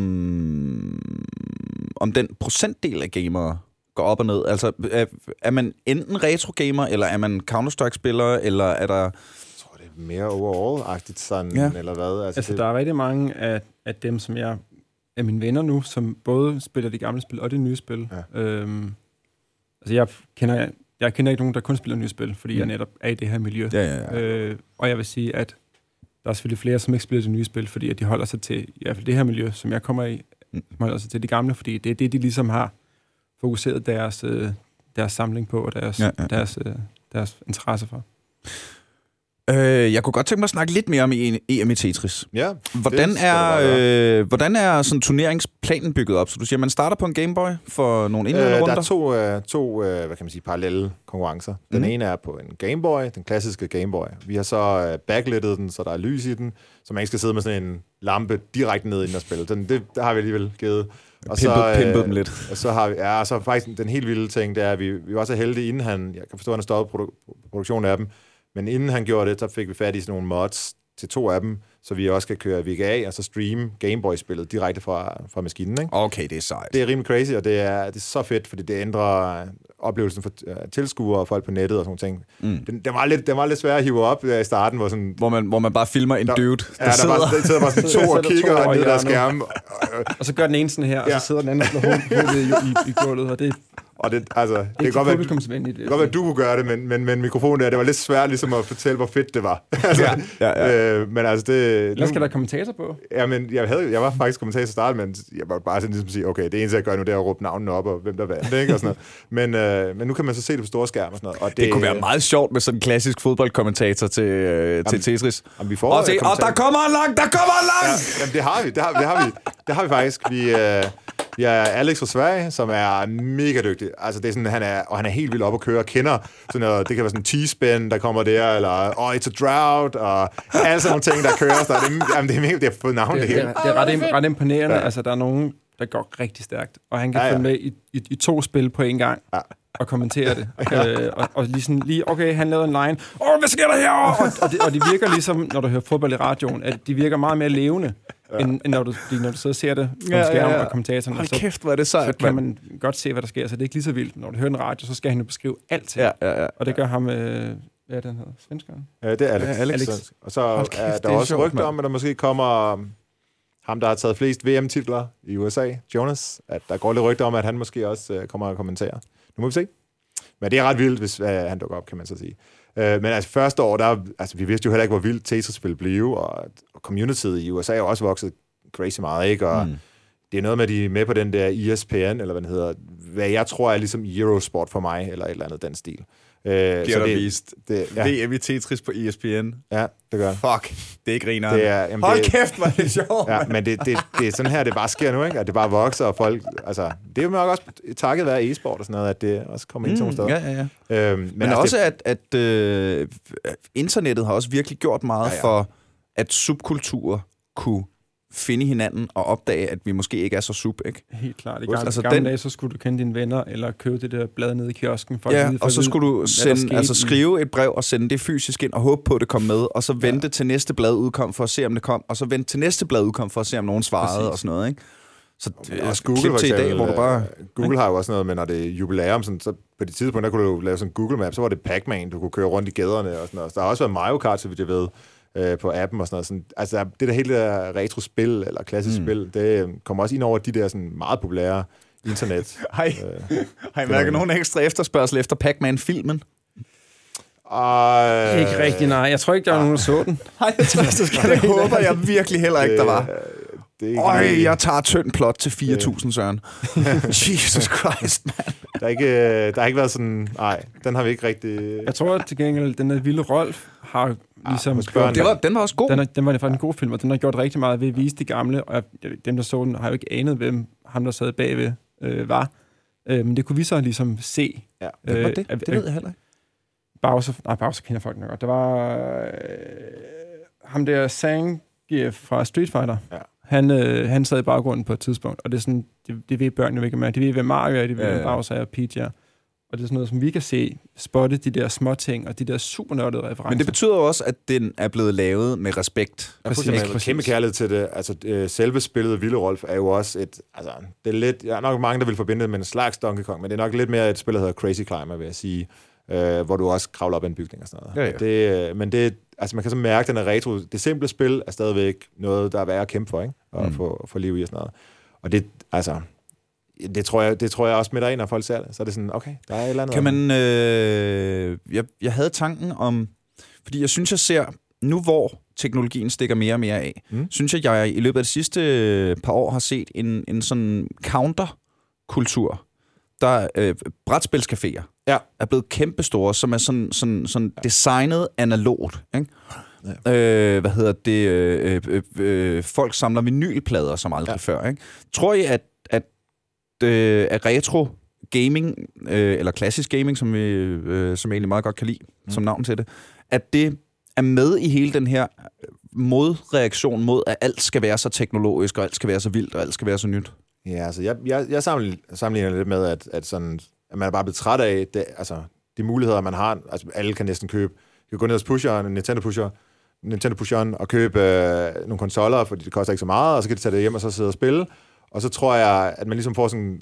om den procentdel af gamere går op og ned? Altså, er, er man enten retrogamer, eller er man Counter-Strike-spiller, eller er der... Jeg tror, det er mere overall-agtigt sådan, Ja. ja. eller hvad? Altså, Altså, det, der er rigtig mange af, af dem, som jeg er mine venner nu, som både spiller de gamle spil og de nye spil. Ja. Øhm, altså, jeg kender, jeg kender ikke nogen, der kun spiller nye spil, fordi Mm. jeg netop er i det her miljø. Ja, ja, ja. Øh, og jeg vil sige, at der er selvfølgelig flere, som ikke spiller de nye spil, fordi at de holder sig til, i hvert fald det her miljø, som jeg kommer i, Mm. som holder sig til de gamle, fordi det er det, de ligesom har fokuseret deres, øh, deres samling på, og deres, ja, ja. ja. Deres, øh, deres interesse for. Øh, jeg kunne godt tænke mig at snakke lidt mere om E- EM i Tetris. ja, Hvordan er, øh, hvordan er sådan turneringsplanen bygget op? Så du siger, man starter på en Gameboy for nogle indledende Øh, runder? der er to, øh, to øh, hvad kan man sige, parallelle konkurrencer. Den mm. ene er på en Game Boy, den klassiske Game Boy. Vi har så øh, backlightet den, så der er lys i den, så man ikke skal sidde med sådan en lampe direkte ned inden og spille. Den, det, det har vi alligevel givet. Og Pimpet, pimpet dem lidt. Og så har vi, ja, så faktisk den helt vilde ting, det er, at vi, vi var så heldige, inden han, jeg kan forstå, at han har stoppet produ- produktionen af dem, men inden han gjorde det, så fik vi fat i sådan nogle mods til to af dem, så vi også kan køre VGA, og så streame Gameboy-spillet direkte fra, fra maskinen, ikke? Okay, det er sejt. Det er rimelig crazy, og det er, det er så fedt, fordi det ændrer øh, oplevelsen for uh, tilskuere og folk på nettet og sådan ting. Mm. Den, den, var lidt, den var lidt svær at hive op øh, i starten, hvor sådan... Hvor man, hvor man bare filmer en Der- dude, der, Ja, der, sidder... var, der sidder bare sådan to og to kigger over ned i der skærme. Og så gør den ene sådan her, Ja. og så sidder den anden og slår hoved- hovedet i, i, i gulvet, og det er Og det, altså, det ikke kan godt være, det kan godt være, at du kunne gøre det, men, men, men mikrofonen der, det var lidt svært ligesom at fortælle, hvor fedt det var. altså, Ja, ja, ja. Øh, men altså, det... Ellers skal der kommentator på. Ja, men jeg, havde, jeg var faktisk kommentator til start, men jeg var bare sådan ligesom sige, okay, det eneste, jeg gør nu, det er at råbe navnene op, og hvem der vandt, ikke? Og sådan noget. Men, øh, men nu kan man så se det på store skærm og sådan noget. Og det, Det kunne være meget sjovt med sådan en klassisk fodboldkommentator til, øh, til Tetris. Jamen, vi får Og, se, og der kommer en lang, der kommer en lang! Ja, jamen, det har vi, det har, det har vi, det har vi faktisk. Vi, øh, Vi har Alex fra Sverige, som er mega dygtig. Altså, det er sådan, han er, og han er helt vildt op at køre og kender sådan noget, det kan være sådan T-spin, der kommer der, eller oh, it's a drought, og alle sådan nogle ting, der kører. Så det, er, jamen, det er mega, det har fået navn Det, det, det, hele. er- det er ret, ret imponerende. Ja. Ja. Altså, der er nogen, der går rigtig stærkt, og han kan Ja, ja, ja. følge med i, i, i to spil på en gang. Ja. og kommentere det. øh, og, og lige sådan, lige, okay, han lavede en line. Åh, hvad sker der her? Og, og, det, og de virker ligesom, når du hører fodbold i radioen, at de virker meget mere levende, ja. end, end når, du, når du sidder og ser det på en skærm og kommentatoren. Hold så, kæft, hvor er det så sejt, kan mand. man godt se, hvad der sker. Så det er ikke lige så vildt. Når du hører en radio, så skal han jo beskrive alt. Ja, ja, ja. Og det gør ham, øh, hvad er den hedder? Svenskeren? Ja, det er Alex. Ja, Alex. Så- Og så Hold kæft, er det der er også rygter om, at der måske kommer um, ham, der har taget flest VM-titler i USA, Jonas. At der går lidt rygter om, at han måske også uh, kommer og kommentere. Nu må vi se. Men det er ret vildt, hvis uh, han dukker op, kan man så sige. Uh, men altså første år, der, altså, vi vidste jo heller ikke, hvor vildt Tetris ville blive, og, og communityet i USA er jo også vokset crazy meget, ikke? Og Mm. det er noget med, at de er med på den der ESPN, eller hvad den hedder, hvad jeg tror er ligesom Eurosport for mig, eller et eller andet den stil. Uh, Bliver der vist det, ja, VM i Tetris på ESPN. ja, det gør Fuck, det er ikke griner. det er, jamen, Hold det, kæft, hvor er det sjovt. Ja, men det, det, det er sådan her, det bare sker nu, ikke? At det bare vokser, og folk... Altså, det er jo nok også takket være e-sport og sådan noget, at det også kommer ind til nogle Mm, steder. ja, ja, ja. Øhm, men, Men altså, også, det, at, at øh, internettet har også virkelig gjort meget ja, ja. for, at subkulturer kunne finde hinanden og opdage, at vi måske ikke er så sub, ikke? Helt klart. I gamle, altså, gamle den- dage, så skulle du kende dine venner, eller købe det der blad nede i kiosken. For at Ja, vide, for og at så vide, skulle du sende, altså skrive et brev og sende det fysisk ind og håbe på, at det kom med, og så vente til næste blad udkom for at se, om det kom, og så vente til næste blad udkom for at se, om nogen svarede Præcis. og sådan noget, ikke? Så det er også Google, klip til i dag, hvor du bare... øh, Google har jo også noget med, når det er jubilæum, sådan, så på de tidspunkt, der kunne du lave sådan en Google Map, så var det Pac-Man, du kunne køre rundt i gaderne og sådan noget. Så der har også været Mario Kart, så vidt jeg ved, øh, på appen og sådan noget. Sådan, altså, det der hele der retro-spil, eller klassisk Mm. spil, det øh, kommer også ind over de der sådan meget populære internet. Hej, øh, har I mærket nogen ekstra efterspørgsel efter Pac-Man-filmen? og, Ikke rigtig, nej. Jeg tror ikke, der var nogen, der så den. Nej, det, det håber jeg virkelig heller ikke, der var. Det er ikke Øj, lige- jeg tager tynd plot til 4.000, Søren. Jesus Christ, man. Der har ikke, øh, der har ikke været sådan... Nej, den har vi ikke rigtig... Jeg tror til gengæld, den der vilde Rolf har ligesom... hos børn, Det var, den var også god. den, er, den var faktisk en god film, og den har gjort rigtig meget ved at vise de gamle, og jeg- dem, der så den, har jo ikke anet, hvem ham, der sad bagved, øh, var. Øh, men det kunne vi så ligesom se. Ja. Hvad var det? at- Det ved jeg heller ikke. Bowser, nej, Bowser kender folk nok godt. Det var øh, ham der Zangief fra Street Fighter. Ja. Han, øh, han sad i baggrunden på et tidspunkt, og det er sådan, det, det ved børnene jo ikke med. De ved, hvem Mario er, de ved, Ja, hvem ja. Bowser er, og Peach er. Og det er sådan noget, som vi kan se, spotte de der små ting, og de der super nørdede referencer. Men det betyder også, at den er blevet lavet med respekt. Præcis, præcis. kæmpe kærlighed til det. Altså, øh, selve spillet Ville Rolf er jo også et... Altså, det er lidt... Der er nok mange, der vil forbinde det med en slags Donkey Kong, men det er nok lidt mere et spil, der hedder Crazy Climber, vil jeg sige. Øh, hvor du også kravler op ad en bygning og sådan noget. Ja, ja. Det, øh, men det, altså, man kan så mærke, at den er retro. Det simple spil er stadigvæk noget, der er værd at kæmpe for, ikke? Og Mm. få, få liv i og sådan noget. Og det, altså... Det tror, jeg, det tror jeg også smitter ind, når folk ser det. Så er det sådan, okay, der er et eller andet. Kan man... Øh, jeg, jeg havde tanken om... Fordi jeg synes, jeg ser... Nu hvor teknologien stikker mere og mere af, mm. Synes jeg, jeg i løbet af de sidste øh, par år har set en, en sådan counterkultur, der øh, brætspilscaféer Ja. er blevet kæmpestore, som er sådan, sådan, sådan designet analogt. Ikke? Ja. Øh, hvad hedder det? Øh, øh, øh, folk samler vinylplader som aldrig ja. Før. Ikke? Tror I, at, at, øh, at retro gaming, øh, eller klassisk gaming, som vi øh, som jeg egentlig meget godt kan lide, mm. som navn til det, at det er med i hele den her modreaktion mod, at alt skal være så teknologisk, og alt skal være så vildt, og alt skal være så nyt. Ja, altså jeg, jeg, jeg sammenligner, sammenligner lidt med, at, at, sådan, at man er bare blevet træt af det, altså, de muligheder, man har. Altså, alle kan næsten købe. Du kan gå ned hos pusheren, Nintendo pusher, Nintendo pusheren og købe øh, nogle konsoller, fordi det koster ikke så meget, og så kan de tage det hjem og så sidde og spille. Og så tror jeg, at man ligesom får sådan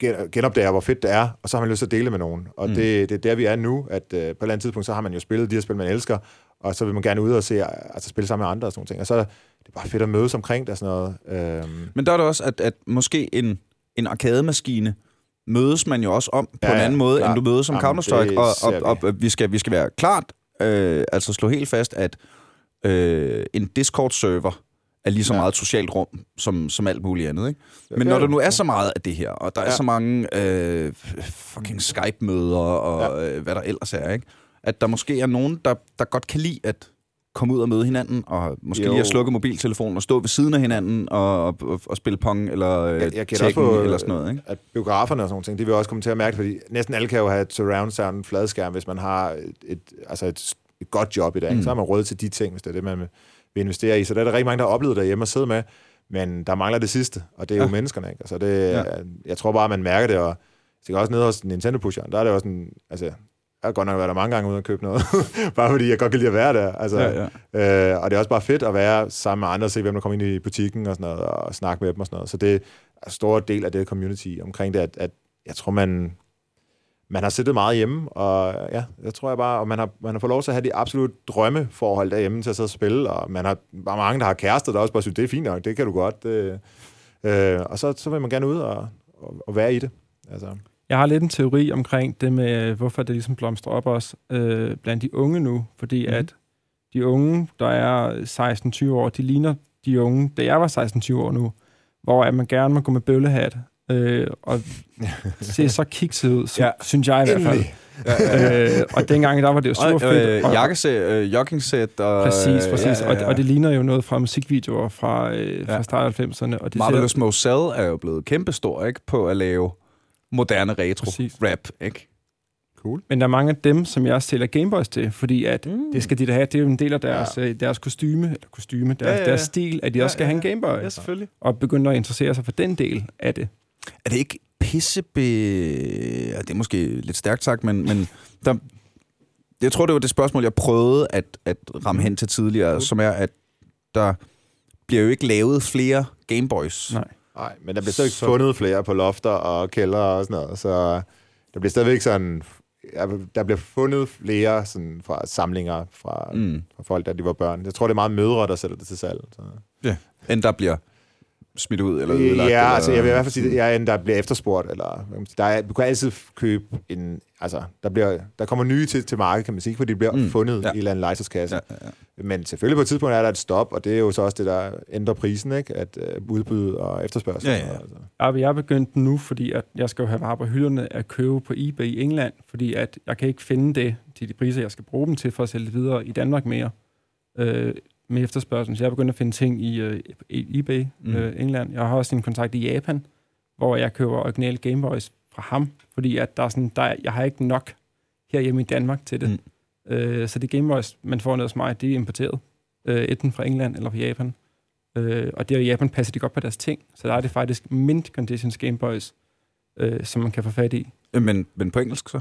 gen- genopdager, hvor fedt det er, og så har man lyst til at dele med nogen. Og Mm. det, det er der, vi er nu, at øh, på et eller andet tidspunkt, så har man jo spillet de her spil, man elsker, og så vil man gerne ud og se, altså spille sammen med andre og sådan nogle ting. Og så er det bare fedt at mødes omkring det og sådan noget. Øhm, Men der er det også, at, at måske en, en arkademaskine mødes man jo også om på Ja, en ja, anden måde, klart. end du mødes som Counter-Strike. Og, og, og, vi. og vi, skal, vi skal være klart, øh, altså slå helt fast, at øh, en Discord-server er lige så Ja. meget et socialt rum, som, som alt muligt andet. Ikke? Ja, Men når er der nu er så meget af det her, og der er Ja. så mange øh, fucking Skype-møder, og øh, hvad der ellers er, ikke? at der måske er nogen, der, der godt kan lide, at komme ud og møde hinanden, og måske Jo. lige at slukke mobiltelefonen og stå ved siden af hinanden og, og, og spille pong eller Jeg, jeg Tekken på, eller sådan noget, ikke? at biograferne og sådan nogle ting, de vil også komme til at mærke det, fordi næsten alle kan jo have et surround sound fladskærm, hvis man har et, et, altså et, et godt job i dag. Mm. Så har man råd til de ting, hvis det er det, man vil investere i. Så der er der rigtig mange, der har oplevet derhjemme at sidde med, men der mangler det sidste, og det er ja. jo menneskerne. Ikke? Altså det, Ja. ja. Jeg tror bare, man mærker det, og så kan også nede hos Nintendo Pusheren, der er det også en, altså, jeg har godt nok været der mange gange ude og købe noget, bare fordi jeg godt kan lide at være der. Altså, Ja, ja. Øh, og det er også bare fedt at være sammen med andre, og se hvem der kommer ind i butikken og sådan noget, og snakke med dem og sådan noget. Så det er en stor del af det community omkring det, at, at jeg tror, man, man har siddet meget hjemme, og ja, jeg tror jeg bare, og man har, man har fået lov til at have de absolut drømmeforhold derhjemme til at sidde og spille, og man har bare mange, der har kærester, der også bare synes, det er fint nok, det kan du godt. Det, øh, og så, så vil man gerne ud og, og, og være i det. Altså, Jeg har lidt en teori omkring det med, øh, hvorfor det ligesom blomstrer op også øh, blandt de unge nu. Fordi mm-hmm. at de unge, der er 16-20 år, de ligner de unge, da jeg var 16-20 år nu, hvor at man gerne må gå med bøllehat øh, og se så kikset ud, som, Ja. ja. synes jeg i hvert fald. øh, og dengang, der var det jo super Og, fedt. øh, jakkesæt, øh, joggingsæt og... Præcis, præcis. Ja, Ja, ja, ja, ja. Og, og det ligner jo noget fra musikvideoer fra, øh, fra Ja. start af 90'erne. Og det Marvelous Moselle er jo blevet kæmpestor, ikke? På at lave moderne retro Præcis. rap, ikke? cool. Men der er mange af dem, som jeg sælger Gameboys til, fordi at mm. det skal de da have. Det er jo en del af deres, ja. deres kostyme, eller kostyme, deres, Ja, ja, ja, ja. ja. deres stil, at de Ja, også skal ja, have en Gameboy. Ja, selvfølgelig. Og begynde at interessere sig for den del af det. Er det ikke pissebe... Ja, det er måske lidt stærkt sagt, men, men der... jeg tror, det var det spørgsmål, jeg prøvede at, at ramme hen til tidligere, som er, at der bliver jo ikke lavet flere Gameboys. Nej. Nej, men der bliver stadig Så- fundet flere på lofter og kældre og sådan noget, så der bliver stadigvæk sådan... ja, Der bliver fundet flere sådan, fra samlinger fra, mm. Fra folk, da de var børn. Jeg tror, det er meget mødre, der sætter det til salg. Så. End der bliver smidt ud eller ødelagt. Ja, eller... altså jeg vil i hvert fald sige, at jeg, der bliver efterspurgt, eller der er, du kan altid købe en, altså der, bliver, der kommer nye til, til markedet, kan man sige, fordi de bliver Mm, fundet ja. ja. i en eller anden legetøjskasse. Ja, Ja. ja, ja. Men selvfølgelig på et tidspunkt er der et stop, og det er jo så også det, der ændrer prisen, ikke? at uh, udbud og efterspørgsel. Ja, ja. Altså. Jeg, jeg er begyndt nu, fordi at jeg skal jo have varer på hylderne at købe på eBay i England, fordi at jeg kan ikke finde det til de priser, jeg skal bruge dem til for at sælge det videre i Danmark mere øh, med efterspørgsel. Så jeg er begyndt at finde ting i, øh, eBay Mm. øh, England. Jeg har også en kontakt i Japan, hvor jeg køber originale Gameboys fra ham, fordi at der er sådan, der, jeg har ikke nok herhjemme i Danmark til det. Mm. Øh, så de Gameboys, man får ned hos mig, de er importeret. Øh, enten fra England eller fra Japan. Øh, og der i Japan passer de godt på deres ting, så der er det faktisk mint conditions Gameboys, øh, som man kan få fat i. Men, men på engelsk så?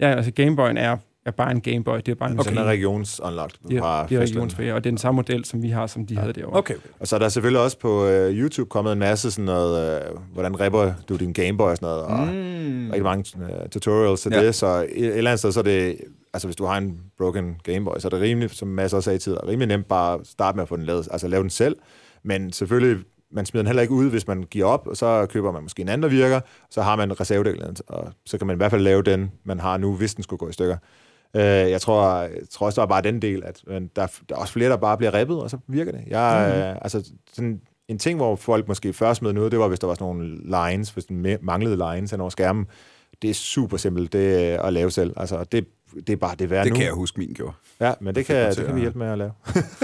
Ja, altså Gameboyen er, er bare en Gameboy, det er bare en Okay. Den er regions unlocked de, fra er, er regionsfri, og det er den samme model, som vi har, som de ja. havde derovre. Okay. Og så er der selvfølgelig også på uh, YouTube kommet en masse sådan noget, uh, hvordan ripper du din Gameboy og sådan noget, og Mm. rigtig mange uh, tutorials til Ja. ja. det, så et, et eller andet sted, så er det, altså hvis du har en broken Gameboy, så er det rimelig, som masser også sagde tid, rimelig nemt bare at starte med at få den lavet, altså lave den selv, men selvfølgelig, man smider den heller ikke ud, hvis man giver op, og så køber man måske en anden, der virker, så har man reservedelen, og så kan man i hvert fald lave den, man har nu, hvis den skulle gå i stykker. Uh, jeg, tror, jeg tror også, der er bare den del, at men der, der er også flere, der bare bliver rippet, og så virker det. Jeg, mm. uh, altså, sådan, en ting, hvor folk måske først med noget, det var, hvis der var sådan nogle lines, hvis den manglede lines hen over skærmen. Det er super simpelt det, er at lave selv. Altså, det, det er bare det værd Det nu. kan jeg huske, min gjorde. Ja, men det kan, det kan vi hjælpe med at lave.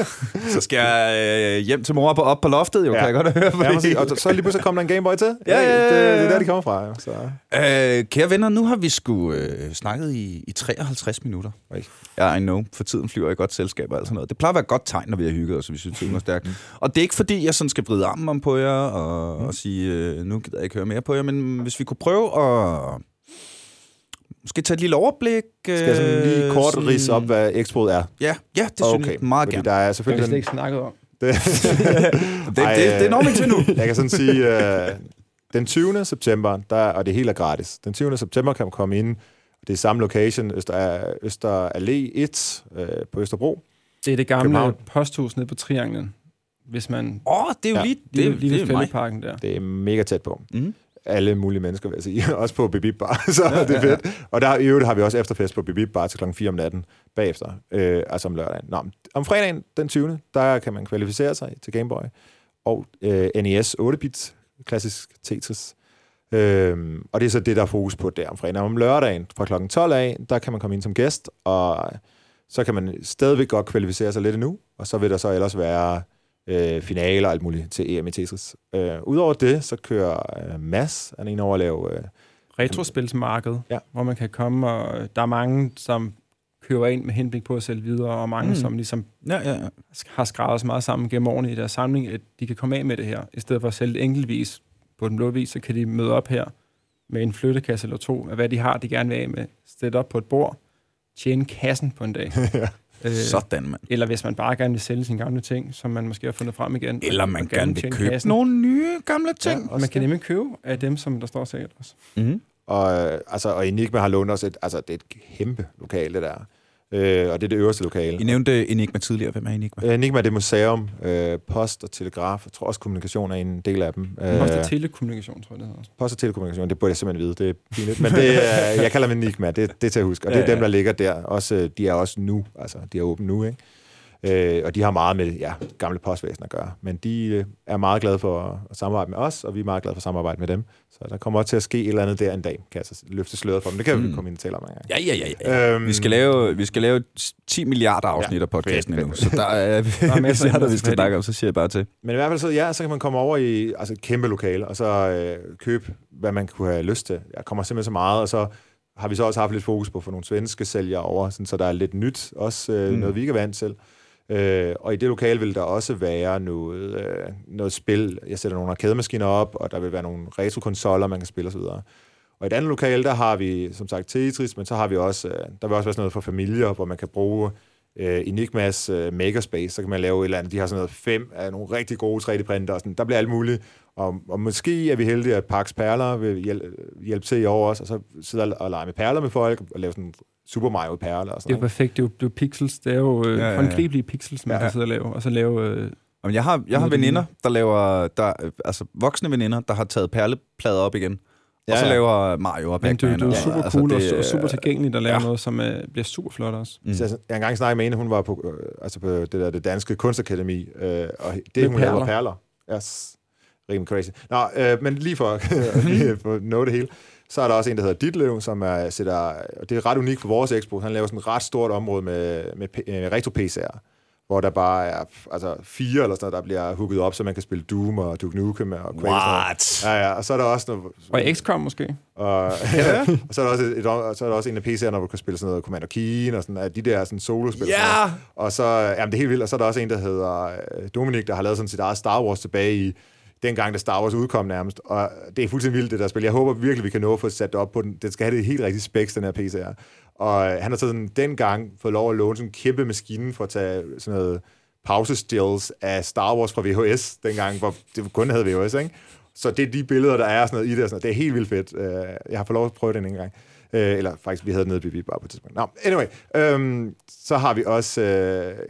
Så skal jeg øh, hjem til mor på, op på loftet, jo, Ja. kan jeg godt høre. Ja, fordi- præcis. og så- så lige pludselig kommer der en Gameboy til. Ja, ja, ja, Det, det ja. er der, de kommer fra. jo. Så. Øh, kære venner, nu har vi sgu øh, snakket i, i 53 minutter. Oj. Ja, I know. For tiden flyver i godt selskab og alt sådan noget. Det plejer at være et godt tegn, når vi har hygget os, og vi synes, tiden er stærkt. Mm. Og det er ikke fordi, jeg sådan skal vride armen om på jer og, og sige, øh, nu gider jeg ikke høre mere på jer, men hvis vi kunne prøve at måske tage et lille overblik. Skal jeg sådan lige kort sådan- rise op, hvad Expoet er? Ja, ja det synes jeg meget Fordi gerne. der er Det har vi selvfølgelig... slet ikke snakket om. Det, Det, det, det når vi til nu. Jeg kan sådan sige, øh, den 20. september, der, og det hele er gratis, den 20. september kan man komme ind, det er samme location, Øster, Øster Allé 1 øh, på Østerbro. Det er det gamle København. posthus nede på Trianglen, hvis man... Åh, oh, det er jo Ja, lige, det, Lige, det, lige det, ved det er mig. der. Det er mega tæt på. Mm. Alle mulige mennesker, vil jeg sige. Også på Bibib Bar, så ja, det er fedt. Og der, i øvrigt har vi også efterfest på Bibib Bar til klokken 4 om natten bagefter, øh, altså om lørdagen. Nå, om fredagen, den 20., der kan man kvalificere sig til Gameboy og øh, NES 8-bit, klassisk Tetris. Øhm, og det er så det, der er fokus på der om fredagen. Om lørdagen fra klokken 12 af, der kan man komme ind som gæst, og så kan man stadigvæk godt kvalificere sig lidt endnu, og så vil der så ellers være øh, finaler og alt muligt til EM i Tetris. Øh, Udover det, så kører øh, Mads, han er inde over at lave... Øh, Retrospilsmarked, Ja. hvor man kan komme, og der er mange, som køber ind med henblik på at sælge videre, og mange, Mm. som ligesom Ja, ja, ja. har skrevet så meget sammen gennem årene i deres samling, at de kan komme af med det her. I stedet for at sælge det enkeltvis på den blå vis, så kan de møde op her med en flyttekasse eller to af, hvad de har, de gerne vil af med. Sætte op på et bord, tjene kassen på en dag. Ja. Øh, Sådan, mand. eller hvis man bare gerne vil sælge sine gamle ting, som man måske har fundet frem igen. Eller man og gerne vil købe kassen. nogle nye gamle ting. Ja. Og man kan nemlig købe af dem, som der står sikkert også. Mm-hmm. Og, øh, altså, og Enigma har lånt os et, altså, det er et kæmpe lokale, der. Øh, og det er det øverste lokale. I nævnte Enigma tidligere. Hvem er Enigma? Øh, Enigma er det museum, øh, post og telegraf. Jeg tror også, kommunikation er en del af dem. Post Øh, og telekommunikation, tror jeg, det hedder også. post og telekommunikation, det burde jeg simpelthen vide. Det er pinligt. Men det er, jeg kalder dem Enigma, det, det er til at huske. Og det er Ja, ja. dem, der ligger der. Også, øh, de er også nu, altså de er åbne nu, ikke? Øh, og de har meget med ja, gamle postvæsen at gøre. Men de øh, er meget glade for at samarbejde med os, og vi er meget glade for at samarbejde med dem. Så der kommer også til at ske et eller andet der en dag, kan jeg så løfte sløret for. Men det kan vi Mm. komme ind og tale om en gang. Ja, ja, ja. ja. Øhm, Vi skal lave, vi skal lave 10 milliarder afsnit Ja, af podcasten fedt, endnu, fedt, så der er, Der er masser af vi skal snakke om, så siger jeg bare til. Men i hvert fald så, ja, så kan man komme over i altså, et kæmpe lokale, og så øh, købe, hvad man kunne have lyst til. Jeg kommer simpelthen så meget, og så har vi så også haft lidt fokus på få nogle svenske sælgere over, sådan, så der er lidt nyt, også øh, Mm. mm. noget, vi ikke er vant til. Øh, og i det lokale vil der også være noget, øh, noget spil. Jeg sætter nogle arcade-maskiner op, og der vil være nogle retro-konsoller, man kan spille osv. Og i et andet lokale, der har vi som sagt Tetris, men så har vi også, øh, der vil også være sådan noget for familier, hvor man kan bruge øh, Enigmas øh, Makerspace, så kan man lave et eller andet. De har sådan noget fem af nogle rigtig gode 3D-printer, og sådan. der bliver alt muligt. Og, og måske er vi heldige, at Pax Perler vil hjælpe, hjælpe til i år også, og så sidde og lege med perler med folk, og lave sådan Super Mario perler og Det er sådan perfekt. Det er jo, det er jo pixels. Det er jo øh, Ja, ja, ja, håndgribelige pixels, man Ja. ja. kan sidde og lave. Og så lave... Øh, Jamen, jeg har, jeg har veninder, der laver, der, øh, altså voksne veninder, der har taget perleplader op igen. og Ja, så ja. laver Mario og men det, er Pac-Man. det er jo og- super altså, cool og, det, og super tilgængeligt at lave ja. noget, som øh, bliver super flot også. Mm. Så jeg, jeg har engang snakket med en, hun var på, øh, altså på det, der, det danske kunstakademi, øh, og det, Med hun lavede, perler. perler. Yes. Rimelig crazy. Nå, øh, men lige for lige for at nå det hele, så er der også en, der hedder Ditlev, som er, sætter, og det er ret unikt for vores expo. Han laver sådan et ret stort område med, med, øh, retro-PC'er, hvor der bare er altså, fire eller sådan noget, der bliver hooket op, så man kan spille Doom og Duke Nukem og Quake. og sådan noget. What? Ja, ja, og så er der også noget... Og XCOM måske. Og, ja. og så er der også, et, så er der også en af PC'erne, hvor du kan spille sådan noget Commander Keen og sådan af de der sådan solospil. Ja! noget. Og så, jamen det er helt vildt, og så er der også en, der hedder øh, Dominik, der har lavet sådan sit eget Star Wars tilbage i dengang, da Star Wars udkom nærmest. Og det er fuldstændig vildt, det der spil. Jeg håber virkelig, vi kan nå at få sat det op på den. Den skal have det helt rigtige specs, den her PC er. Og han har sådan dengang fået lov at låne sådan en kæmpe maskine for at tage sådan noget pausestills af Star Wars fra VHS, dengang, hvor det kun havde VHS, ikke? Så det er de billeder, der er sådan noget i det, og sådan noget. det er helt vildt fedt. Øh, jeg har fået lov at prøve den en gang. Øh, eller faktisk, vi havde nede BB bare på et tidspunkt. Nå, anyway. Øhm, så har vi også... Øh,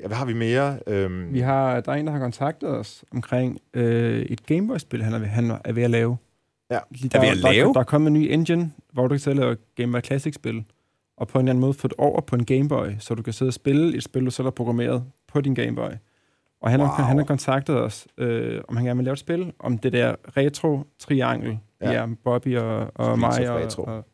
ja, hvad har vi mere? Øhm, Vi har, der er en, der har kontaktet os omkring øh, et Gameboy-spil, han er, han er ved at lave. Ja. Der, Er ved at der, lave? Der, der er kommet en ny engine, hvor du kan og lave Game Boy Classic-spil, og på en eller anden måde få det over på en Game Boy, så du kan sidde og spille et spil, du selv har programmeret på din Game Boy. Og han, wow. Han har kontaktet os, øh, om han gerne vil lave et spil, om det der retro-triangel, Ja. ja. Bobby og, og Streets mig og, Retro. og,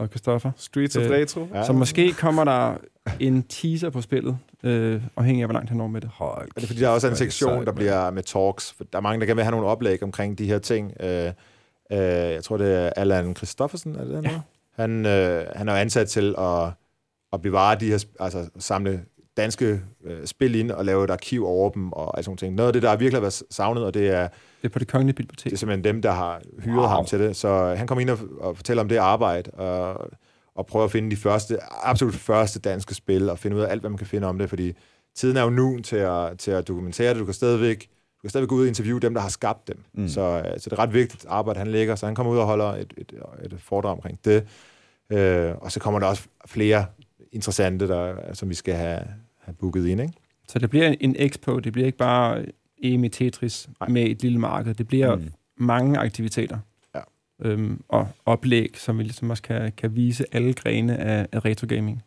og Christoffer. Streets of Retro. ja. Så måske kommer der en teaser på spillet, øh, afhængig af, hvor langt han når med det. Hold Og det er fordi, der er også en er sektion, sejt, der bliver med talks. For der er mange, der gerne vil have nogle oplæg omkring de her ting. Øh, øh, jeg tror, det er Allan Christoffersen, er det den? Ja. Ja. Han, øh, han er jo ansat til at, at bevare de her, altså samle danske øh, spil ind og lave et arkiv over dem og alt sådan nogle ting. Noget af det, der virkelig har været savnet, og det er, Det er på det kongelige bibliotek. det er simpelthen dem, der har hyret Wow. ham til det. Så øh, han kommer ind og, og fortæller om det arbejde, og, og prøver at finde de første, absolut første danske spil, og finde ud af alt, hvad man kan finde om det, fordi tiden er jo nu til at, til at dokumentere det. Du kan stadigvæk, du kan stadigvæk gå ud og interviewe dem, der har skabt dem. Mm. Mm. Så, øh, så det er ret vigtigt arbejde, han lægger. Så han kommer ud og holder et, et, et foredrag omkring det. Øh, og så kommer der også flere interessante, der, som vi skal have, have booket ind. Ikke? Så det bliver en expo, det bliver ikke bare EM i Tetris Nej. med et lille marked. Det bliver Mm. mange aktiviteter. Ja. Øhm, og oplæg, som vi ligesom også kan, kan vise alle grene af, af retro gaming.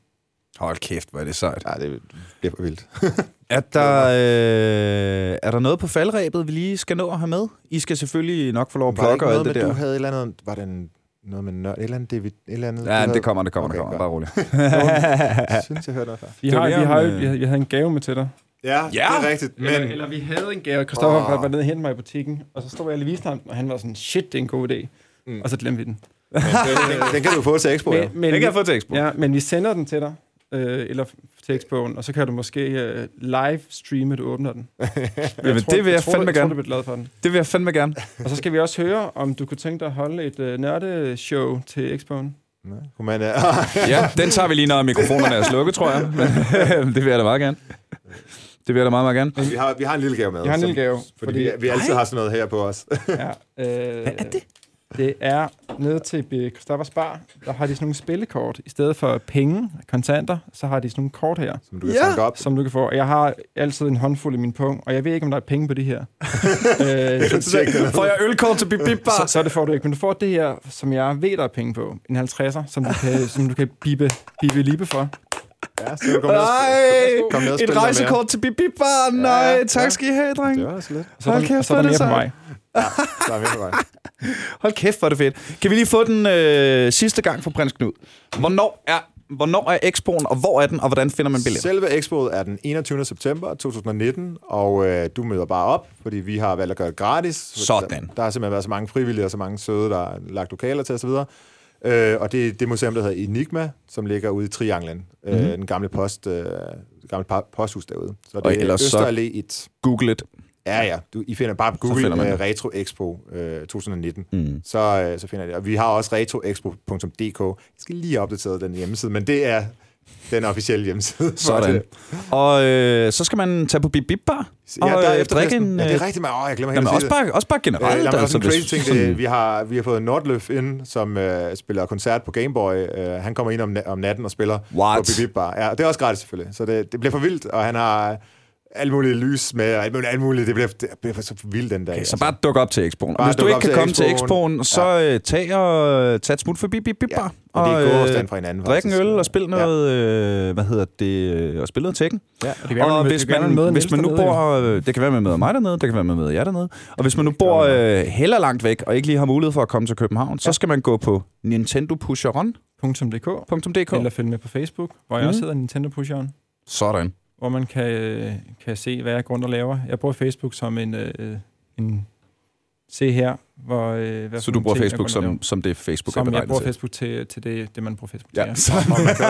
Hold kæft, hvor er det sejt. Ja, det bliver for vildt. Er der, øh, er der noget på faldrebet, vi lige skal nå at have med? I skal selvfølgelig nok få lov at plukke og alt noget det med, der. du havde et eller andet, var det en noget med nørd, et eller andet, David, et eller andet. Ja, du det kommer, det kommer, Okay, det kommer. Bare roligt. Jeg synes, jeg hørte noget før. Vi, har, vi, har, øh, vi, havde, vi havde en gave med til dig. Ja, Ja. det er rigtigt. Men, Eller, eller vi havde en gave. Christoffer Åh. oh. var nede og hente mig i butikken, og så stod jeg lige viste ham, den, og han var sådan, shit, det er en god idé. Mm. Og så glemte vi den. men den, den, kan du få til Expo, ja. Men, men, Den kan jeg få til Expo. Ja, men vi sender den til dig, øh, eller til Expoen, og så kan du måske øh, live streame, du åbner den. Jamen, det vil jeg tror, fandme jeg tror, gerne. du bliver glad for den. Det vil jeg fandme gerne. Og så skal vi også høre, om du kunne tænke dig at holde et øh, nørdeshow til Expoen. Nej, Kunne man, uh, Ja, den tager vi lige, når mikrofonerne er slukket, tror jeg. Men, det vil jeg da meget gerne. Det vil jeg da meget, meget gerne. vi, har, vi har en lille gave med. Vi har en lille gave, Fordi, fordi- vi, vi altid har sådan noget her på os. Ja, øh, Hvad er det? Det er nede til Christoffers Bar, der har de sådan nogle spillekort. I stedet for penge, kontanter, så har de sådan nogle kort her, Som du kan Ja. op. som du kan få. Og jeg har altid en håndfuld i min pung, og jeg ved ikke, om der er penge på det her. øh, så, det. Får jeg ølkort til Bip Bip så, Bar? så det får du ikke. Men du får det her, som jeg ved, der er penge på. En 50'er, som du kan, som du kan bibe, bibe libe for. Ja, så og Nej, spille et rejsekort til Bip Bip Bar. Nej, Ja, tak ja. skal I have, dreng. Det var så lidt. Så er kæft, og så er hvor der er det mere på mig. Der er mere på vej. Hold kæft, hvor er det fedt. Kan vi lige få den øh, sidste gang for prins Knud? Hvornår er, hvornår er Expoen, og hvor er den, og hvordan finder man billetter? Selve Expoet er den 21. september 2019, og øh, du møder bare op, fordi vi har valgt at gøre det gratis. Sådan. Der, der har simpelthen været så mange frivillige og så mange søde, der har lagt lokaler til osv. Øh, og det er det museum, der hedder Enigma, som ligger ude i Trianglen. Mm-hmm. Øh, den gamle, post, øh, gamle posthus derude. Så det Og er Østerallé 1. Google it. Ja, ja. Du, I finder bare på finder Google man uh. Retro Expo øh, 2019. Mm. Så, øh, så finder I det. Og vi har også retroexpo.dk. Jeg skal lige opdatere den hjemmeside, men det er den officielle hjemmeside. Sådan. Og øh, så skal man tage på Bip Bip Bar. Ja, der og, er øh, drikke en, Ja, det er øh, rigtig meget. Åh, jeg glemmer Jamen, helt at også bare, også bare generelt. Øh, der er også en crazy ting. Det, vi, har, vi har fået Nordløf ind, som øh, spiller koncert på Gameboy. Øh, han kommer ind om, om natten og spiller What? på Bip Bip Bar. Ja, det er også gratis selvfølgelig. Så det, det bliver for vildt, og han har alt muligt lys med, og alt muligt, alt muligt. Det bliver, det bliver så vildt den dag. Okay, så bare duk op til Expoen. Og hvis du ikke op kan til komme til Expoen. Så øh, tag og tag et smut forbi Bip Bip Ja, Bar. og det er øh, gåafstand fra hinanden, Drik en øl og spil Ja. noget, øh, hvad hedder det, øh, og spil noget Tekken. Ja. Og det kan Og man- hvis man, møder hvis man nu dernede, jo. bor... øh, Det kan være, man møder mig dernede, det kan være, man møder jer dernede. Og hvis man nu bor øh, heller langt væk, og ikke lige har mulighed for at komme til København, så skal man gå på nintendopusheron.dk. .dk, eller følge med på Facebook, hvor jeg Mhm. også hedder Nintendo Pusheren, Sådan. Hvor man kan, øh, kan se, hvad jeg går rundt og laver. Jeg bruger Facebook som en, øh, en se her, hvor... Øh, hvad Så du bruger ting, Facebook som, som det Facebook laver. er som jeg beregnet bruger til? Facebook til, til det, det, man bruger Facebook Ja, til. så, Og man kan,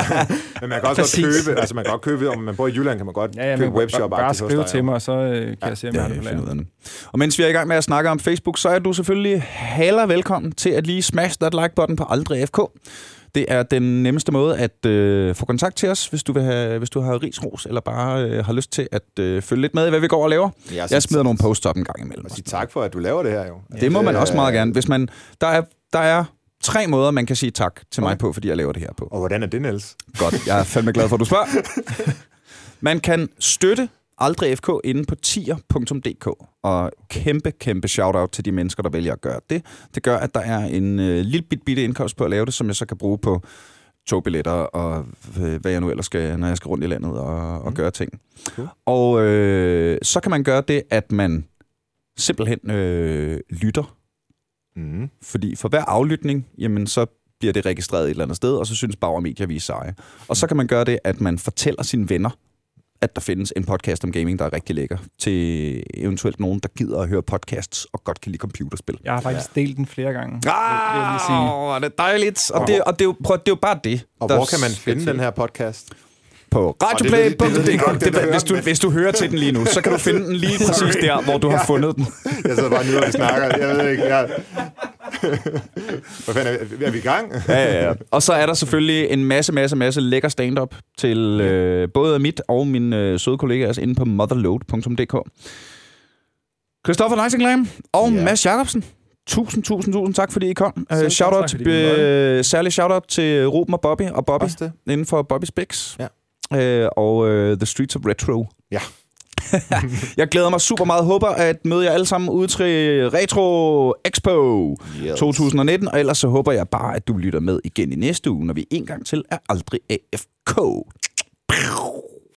men man kan også godt købe, altså man kan godt købe, om man bor i Jylland, kan man godt Ja, ja, købe webshop bare, bare skrive til mig, og så øh, kan Ja, jeg se, om Ja, jeg har det. Og mens vi er i gang med at snakke om Facebook, så er du selvfølgelig haler velkommen til at lige smash that like-button på Aldrig FK. Det er den nemmeste måde at øh, få kontakt til os, hvis du, vil have, hvis du har risros, eller bare øh, har lyst til at øh, følge lidt med i, hvad vi går og laver. Jeg, Jeg smider nogle posts op en gang imellem. Og sige tak for, at du laver det her, jo. Det må man også meget gerne. Hvis man, der, er, der er tre måder, man kan sige tak til mig Okay. på, fordi jeg laver det her på. Og hvordan er det, Niels? Godt, jeg er fandme glad for, at du spørger. Man kan støtte Aldrig FK inde på tier.dk. Og kæmpe, kæmpe shout-out til de mennesker, der vælger at gøre det. Det gør, at der er en øh, lille bit bitte indkomst på at lave det, som jeg så kan bruge på togbilletter og øh, hvad jeg nu ellers skal, når jeg skal rundt i landet og, og Mm. gøre ting. Cool. Og øh, så kan man gøre det, at man simpelthen øh, lytter Mm. fordi for hver aflytning, jamen så bliver det registreret et eller andet sted, og så synes Bauer Media, vi er seje. Og så kan man gøre det, at man fortæller sine venner, at der findes en podcast om gaming, der er rigtig lækker, til eventuelt nogen, der gider at høre podcasts og godt kan lide computerspil. Jeg har faktisk delt den flere gange. Ah, vil det er dejligt. Og, det, og det, er jo, prøv, det er jo bare det. Og der hvor kan man finde den her podcast? På radioplay.dk. Hvis du, hører. hvis du hører til den lige nu, så kan du finde den lige præcis der, hvor du har fundet den. Jeg sidder bare nu, og snakker. Jeg ved ikke, jeg... Hvad fanden er vi? Er vi i gang? Ja, ja, ja. Og så er der selvfølgelig en masse, masse, masse lækker stand-up til øh, både mit og min øh, søde kollegaer inde på motherload.dk. Christoffer Leisinglam og Ja. Mads Jacobsen. Tusind, tusind, tusind tak, fordi I kom. Uh, shout-out til, øh, særlig shout-out til Ruben og Bobby, og Bobby inden for Bobby's Bix. Ja. Uh, og uh, The Streets of Retro. Ja. jeg glæder mig super meget. Håber at møde jer alle sammen ude til Retro Expo Yes. 2019. Og ellers så håber jeg bare, at du lytter med igen i næste uge, når vi en gang til er aldrig AFK.